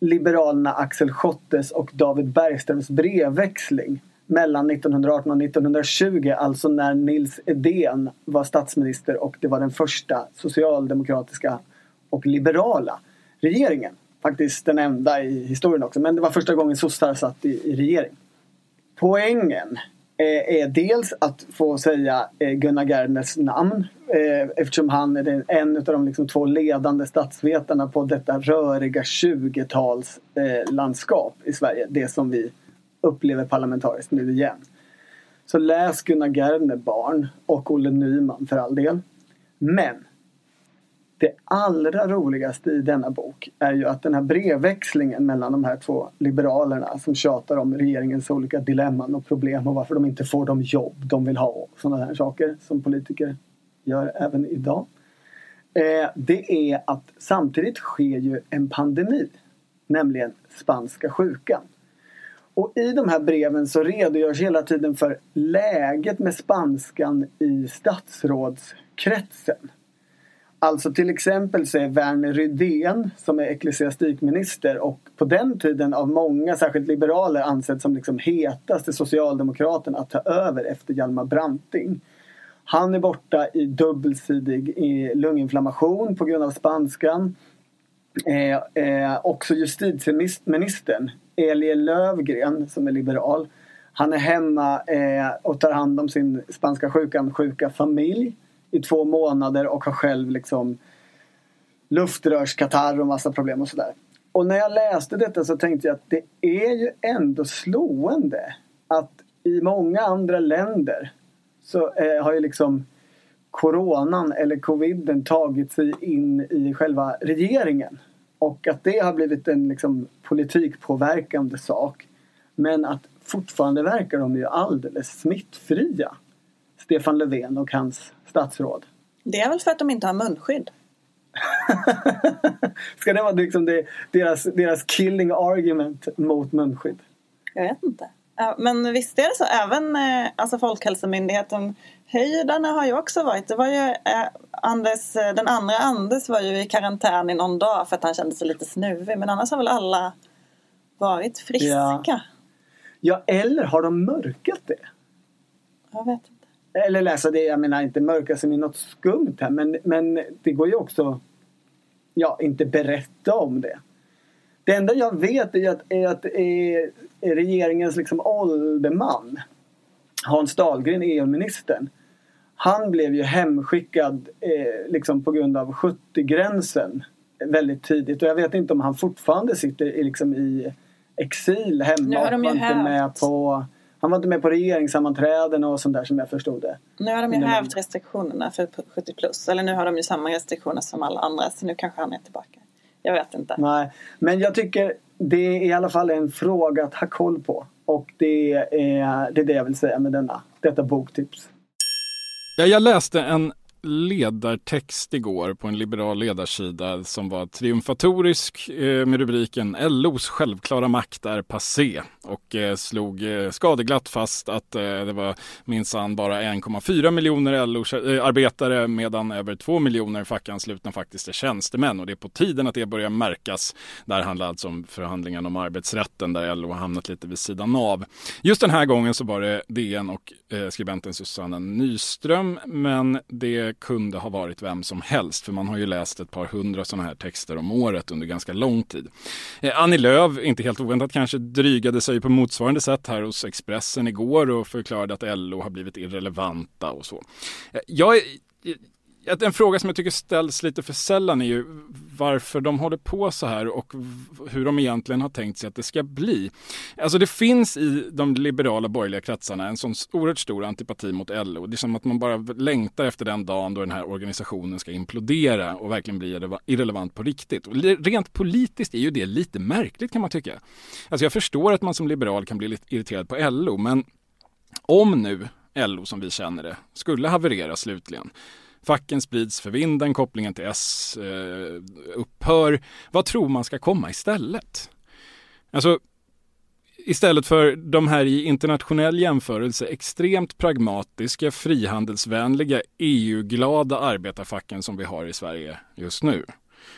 C: Liberalerna Axel Schottes och David Bergströms brevväxling mellan 1918 och 1920, alltså när Nils Edén var statsminister och det var den första socialdemokratiska och liberala regeringen. Faktiskt den enda i historien också, men det var första gången sossar satt i, i regering. Poängen eh, är dels att få säga eh, Gunnar Gerdners namn eh, eftersom han är en av de liksom två ledande statsvetarna på detta röriga 20-talslandskap eh, i Sverige. Det som vi upplever parlamentariskt nu igen. Så läs Gunnar Gerdner Barn och Olle Nyman för all del. Men det allra roligaste i denna bok är ju att den här brevväxlingen mellan de här två liberalerna som tjatar om regeringens olika dilemman och problem och varför de inte får de jobb de vill ha och sådana här saker som politiker gör även idag. Eh, det är att samtidigt sker ju en pandemi, nämligen spanska sjukan. Och i de här breven så redogörs hela tiden för läget med spanskan i statsrådskretsen. Alltså till exempel så är Werner Rydén som är ecklesiastikminister och på den tiden av många, särskilt liberaler, ansedd som liksom hetaste socialdemokraten att ta över efter Hjalmar Branting. Han är borta i dubbelsidig lunginflammation på grund av spanskan. Eh, eh, också justitieministern Elie Lövgren som är liberal. Han är hemma eh, och tar hand om sin spanska sjukan sjuka familj i två månader och har själv liksom luftrörskatarr och massa problem och sådär. Och när jag läste detta så tänkte jag att det är ju ändå slående att i många andra länder så eh, har ju liksom coronan eller coviden tagit sig in i själva regeringen. Och att det har blivit en liksom, politikpåverkande sak. Men att fortfarande verkar de ju alldeles smittfria. Stefan Löfven och hans statsråd.
B: Det är väl för att de inte har munskydd? <laughs>
C: Ska det vara liksom det, deras, deras killing argument mot munskydd?
B: Jag vet inte. Men visst är det så, även eh, alltså Folkhälsomyndigheten Höjdarna har ju också varit, det var ju eh, Anders, eh, den andra Anders var ju i karantän i någon dag för att han kände sig lite snuvig men annars har väl alla varit friska?
C: Ja, ja eller har de mörkat det?
B: Jag vet inte.
C: Eller läsa det, jag menar inte mörka som i något skumt här men, men det går ju också Ja, inte berätta om det. Det enda jag vet är att, är att är regeringens liksom ålderman Hans Dahlgren, EU-ministern han blev ju hemskickad eh, liksom på grund av 70-gränsen väldigt tidigt och jag vet inte om han fortfarande sitter i, liksom i exil hemma.
B: Nu har de ju
C: var inte med på, han var inte med på regeringssammanträden och sånt där som jag förstod det.
B: Nu har de ju hävt restriktionerna för 70 plus. Eller nu har de ju samma restriktioner som alla andra så nu kanske han är tillbaka. Jag vet inte.
C: Nej, men jag tycker det är i alla fall en fråga att ha koll på. Och det är det, är det jag vill säga med denna, detta boktips.
A: Jag läste en ledartext igår på en liberal ledarsida som var triumfatorisk eh, med rubriken LOs självklara makt är passé och eh, slog eh, skadeglatt fast att eh, det var minsann bara 1,4 miljoner LO-arbetare eh, medan över 2 miljoner fackanslutna faktiskt är tjänstemän och det är på tiden att det börjar märkas. Där handlar alltså om förhandlingarna om arbetsrätten där LO har hamnat lite vid sidan av. Just den här gången så var det DN och eh, skribenten Susanna Nyström men det kunde ha varit vem som helst för man har ju läst ett par hundra sådana här texter om året under ganska lång tid. Eh, Annie Lööf, inte helt oväntat kanske, drygade sig på motsvarande sätt här hos Expressen igår och förklarade att LO har blivit irrelevanta och så. Eh, jag en fråga som jag tycker ställs lite för sällan är ju varför de håller på så här och hur de egentligen har tänkt sig att det ska bli. Alltså det finns i de liberala borgerliga kretsarna en sån oerhört stor antipati mot LO. Det är som att man bara längtar efter den dagen då den här organisationen ska implodera och verkligen bli irrelevant på riktigt. Och rent politiskt är ju det lite märkligt kan man tycka. Alltså jag förstår att man som liberal kan bli lite irriterad på LO men om nu LO som vi känner det skulle haverera slutligen Facken sprids för vinden, kopplingen till S eh, upphör. Vad tror man ska komma istället? Alltså, istället för de här i internationell jämförelse extremt pragmatiska, frihandelsvänliga, EU-glada arbetarfacken som vi har i Sverige just nu.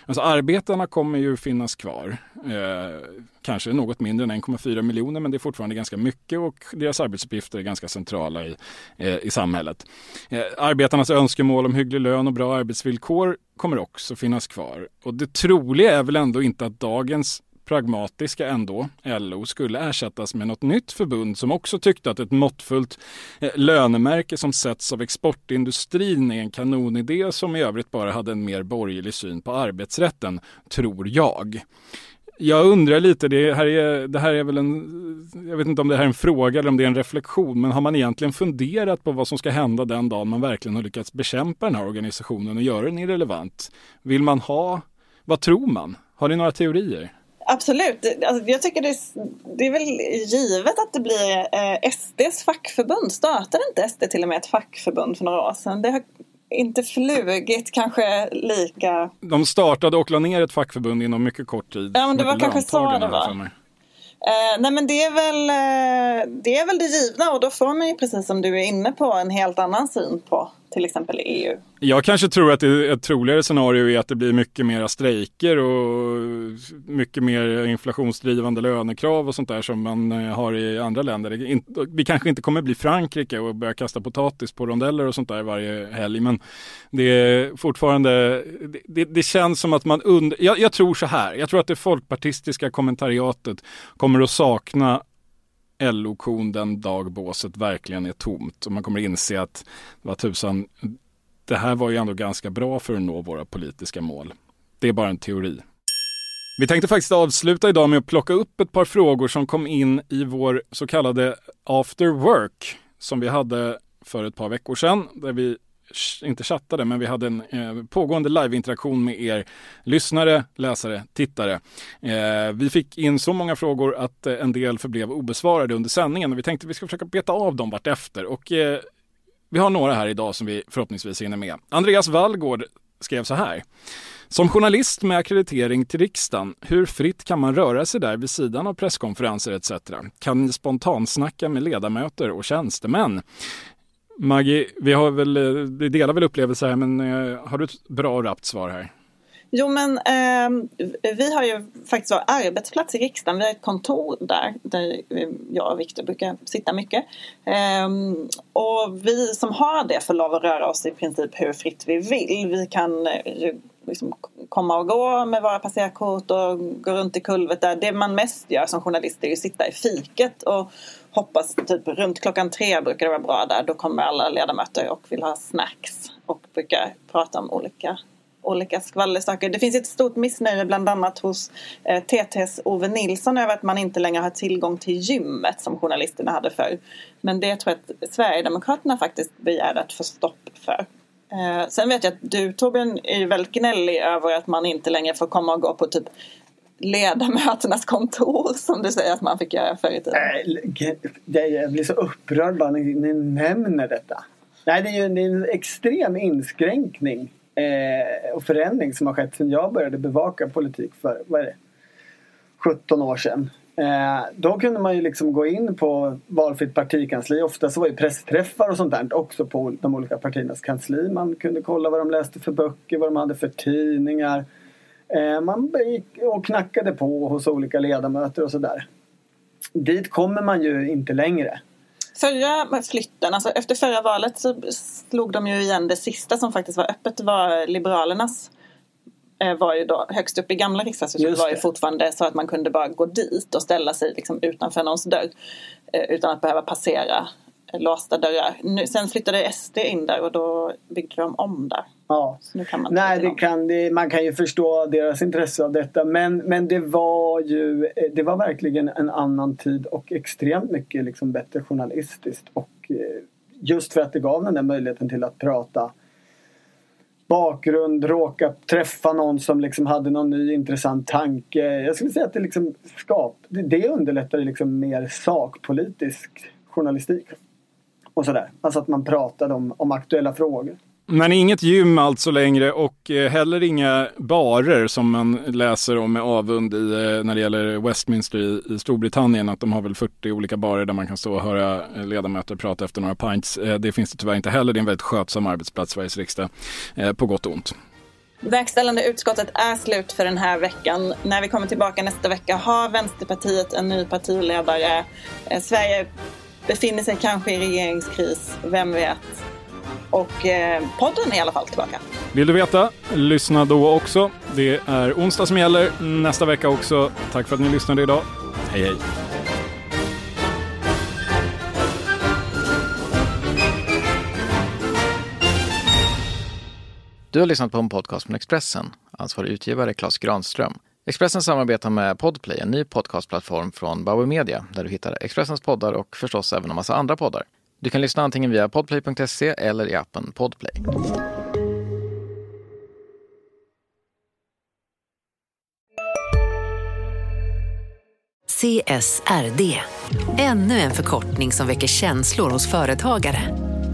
A: Alltså arbetarna kommer ju finnas kvar. Eh, kanske något mindre än 1,4 miljoner men det är fortfarande ganska mycket och deras arbetsuppgifter är ganska centrala i, eh, i samhället. Eh, arbetarnas önskemål om hygglig lön och bra arbetsvillkor kommer också finnas kvar. Och det troliga är väl ändå inte att dagens pragmatiska ändå, LO, skulle ersättas med något nytt förbund som också tyckte att ett måttfullt eh, lönemärke som sätts av exportindustrin är en kanonidé som i övrigt bara hade en mer borgerlig syn på arbetsrätten, tror jag. Jag undrar lite, det här, är, det här är väl en, jag vet inte om det här är en fråga eller om det är en reflektion, men har man egentligen funderat på vad som ska hända den dagen man verkligen har lyckats bekämpa den här organisationen och göra den irrelevant? Vill man ha, vad tror man? Har ni några teorier?
B: Absolut. Alltså, jag tycker det är, det är väl givet att det blir eh, SDs fackförbund. Startade inte SD till och med ett fackförbund för några år sedan? Det har inte flugit kanske lika...
A: De startade och la ner ett fackförbund inom mycket kort tid.
B: Ja, men det var kanske så det var. Eh, nej men det är, väl, eh, det är väl det givna och då får man ju precis som du är inne på en helt annan syn på till exempel EU.
A: Jag kanske tror att det ett troligare scenario är att det blir mycket mera strejker och mycket mer inflationsdrivande lönekrav och sånt där som man eh, har i andra länder. Vi kanske inte kommer bli Frankrike och börja kasta potatis på rondeller och sånt där varje helg, men det är fortfarande, det, det känns som att man under, jag, jag tror så här, jag tror att det folkpartistiska kommentariatet kommer att sakna LO-kon den dag båset verkligen är tomt och man kommer inse att vad tusan, det här var ju ändå ganska bra för att nå våra politiska mål. Det är bara en teori. Vi tänkte faktiskt avsluta idag med att plocka upp ett par frågor som kom in i vår så kallade after work som vi hade för ett par veckor sedan där vi inte chattade, men vi hade en eh, pågående liveinteraktion med er lyssnare, läsare, tittare. Eh, vi fick in så många frågor att eh, en del förblev obesvarade under sändningen och vi tänkte att vi ska försöka beta av dem vartefter. Och eh, vi har några här idag som vi förhoppningsvis hinner med. Andreas Wallgård skrev så här. Som journalist med akkreditering till riksdagen, hur fritt kan man röra sig där vid sidan av presskonferenser etc? Kan ni spontansnacka med ledamöter och tjänstemän? Maggie, vi, har väl, eh, vi delar väl upplevelser här, men eh, har du ett bra och rappt svar här?
B: Jo men eh, vi har ju faktiskt vår arbetsplats i riksdagen. Vi har ett kontor där, där jag och Viktor brukar sitta mycket. Eh, och vi som har det får lov att röra oss i princip hur fritt vi vill. Vi kan eh, liksom komma och gå med våra passerkort och gå runt i kulvertar. Det man mest gör som journalist är att sitta i fiket och hoppas typ runt klockan tre brukar det vara bra där. Då kommer alla ledamöter och vill ha snacks och brukar prata om olika olika skvallersaker. Det finns ett stort missnöje bland annat hos eh, TTs Ove Nilsson över att man inte längre har tillgång till gymmet som journalisterna hade förr. Men det tror jag att Sverigedemokraterna faktiskt begär att få stopp för. Eh, sen vet jag att du Torbjörn är väldigt gnällig över att man inte längre får komma och gå på typ ledamöternas kontor som du säger att man fick göra förr i
C: tiden. Jag blir så upprörd bara när ni nämner detta. Nej, det är ju en extrem inskränkning eh, och förändring som har skett sedan jag började bevaka politik för vad är det, 17 år sedan. Eh, då kunde man ju liksom gå in på valfritt partikansli. Ofta så var ju pressträffar och sånt där också på de olika partiernas kansli. Man kunde kolla vad de läste för böcker, vad de hade för tidningar. Eh, man gick och knackade på hos olika ledamöter och sådär. Dit kommer man ju inte längre.
B: Förra flytten, alltså efter förra valet så slog de ju igen det sista som faktiskt var öppet var Liberalernas eh, var ju då högst upp i gamla riksdagshuset var ju fortfarande så att man kunde bara gå dit och ställa sig liksom utanför någons dörr eh, utan att behöva passera låsta dörrar. Nu, sen flyttade SD in där och då byggde de om där.
C: Ja. Nej, det kan, det, man kan ju förstå deras intresse av detta men, men det var ju det var verkligen en annan tid och extremt mycket liksom bättre journalistiskt och eh, just för att det gav den där möjligheten till att prata bakgrund, råka träffa någon som liksom hade någon ny intressant tanke. Jag skulle säga att det liksom skap, det, det underlättade liksom mer sakpolitisk journalistik och sådär. Alltså att man pratade om, om aktuella frågor.
A: Men inget gym alltså längre och eh, heller inga barer som man läser om med avund i, eh, när det gäller Westminster i, i Storbritannien. Att de har väl 40 olika barer där man kan stå och höra eh, ledamöter prata efter några pints. Det finns det tyvärr inte heller. Det är en väldigt skötsam arbetsplats, Sveriges riksdag, på gott och ont.
B: Verkställande utskottet är slut för den här veckan. När vi kommer tillbaka nästa vecka har Vänsterpartiet en ny partiledare. Sverige befinner sig kanske i regeringskris, vem vet? Och eh, podden är i alla fall tillbaka.
A: Vill du veta? Lyssna då också. Det är onsdag som gäller nästa vecka också. Tack för att ni lyssnade idag. Hej hej!
E: Du har lyssnat på en podcast från Expressen. Ansvarig utgivare Klas Granström. Expressen samarbetar med Podplay, en ny podcastplattform från Bauer Media, där du hittar Expressens poddar och förstås även en massa andra poddar. Du kan lyssna antingen via podplay.se eller i appen Podplay.
F: CSRD, ännu en förkortning som väcker känslor hos företagare.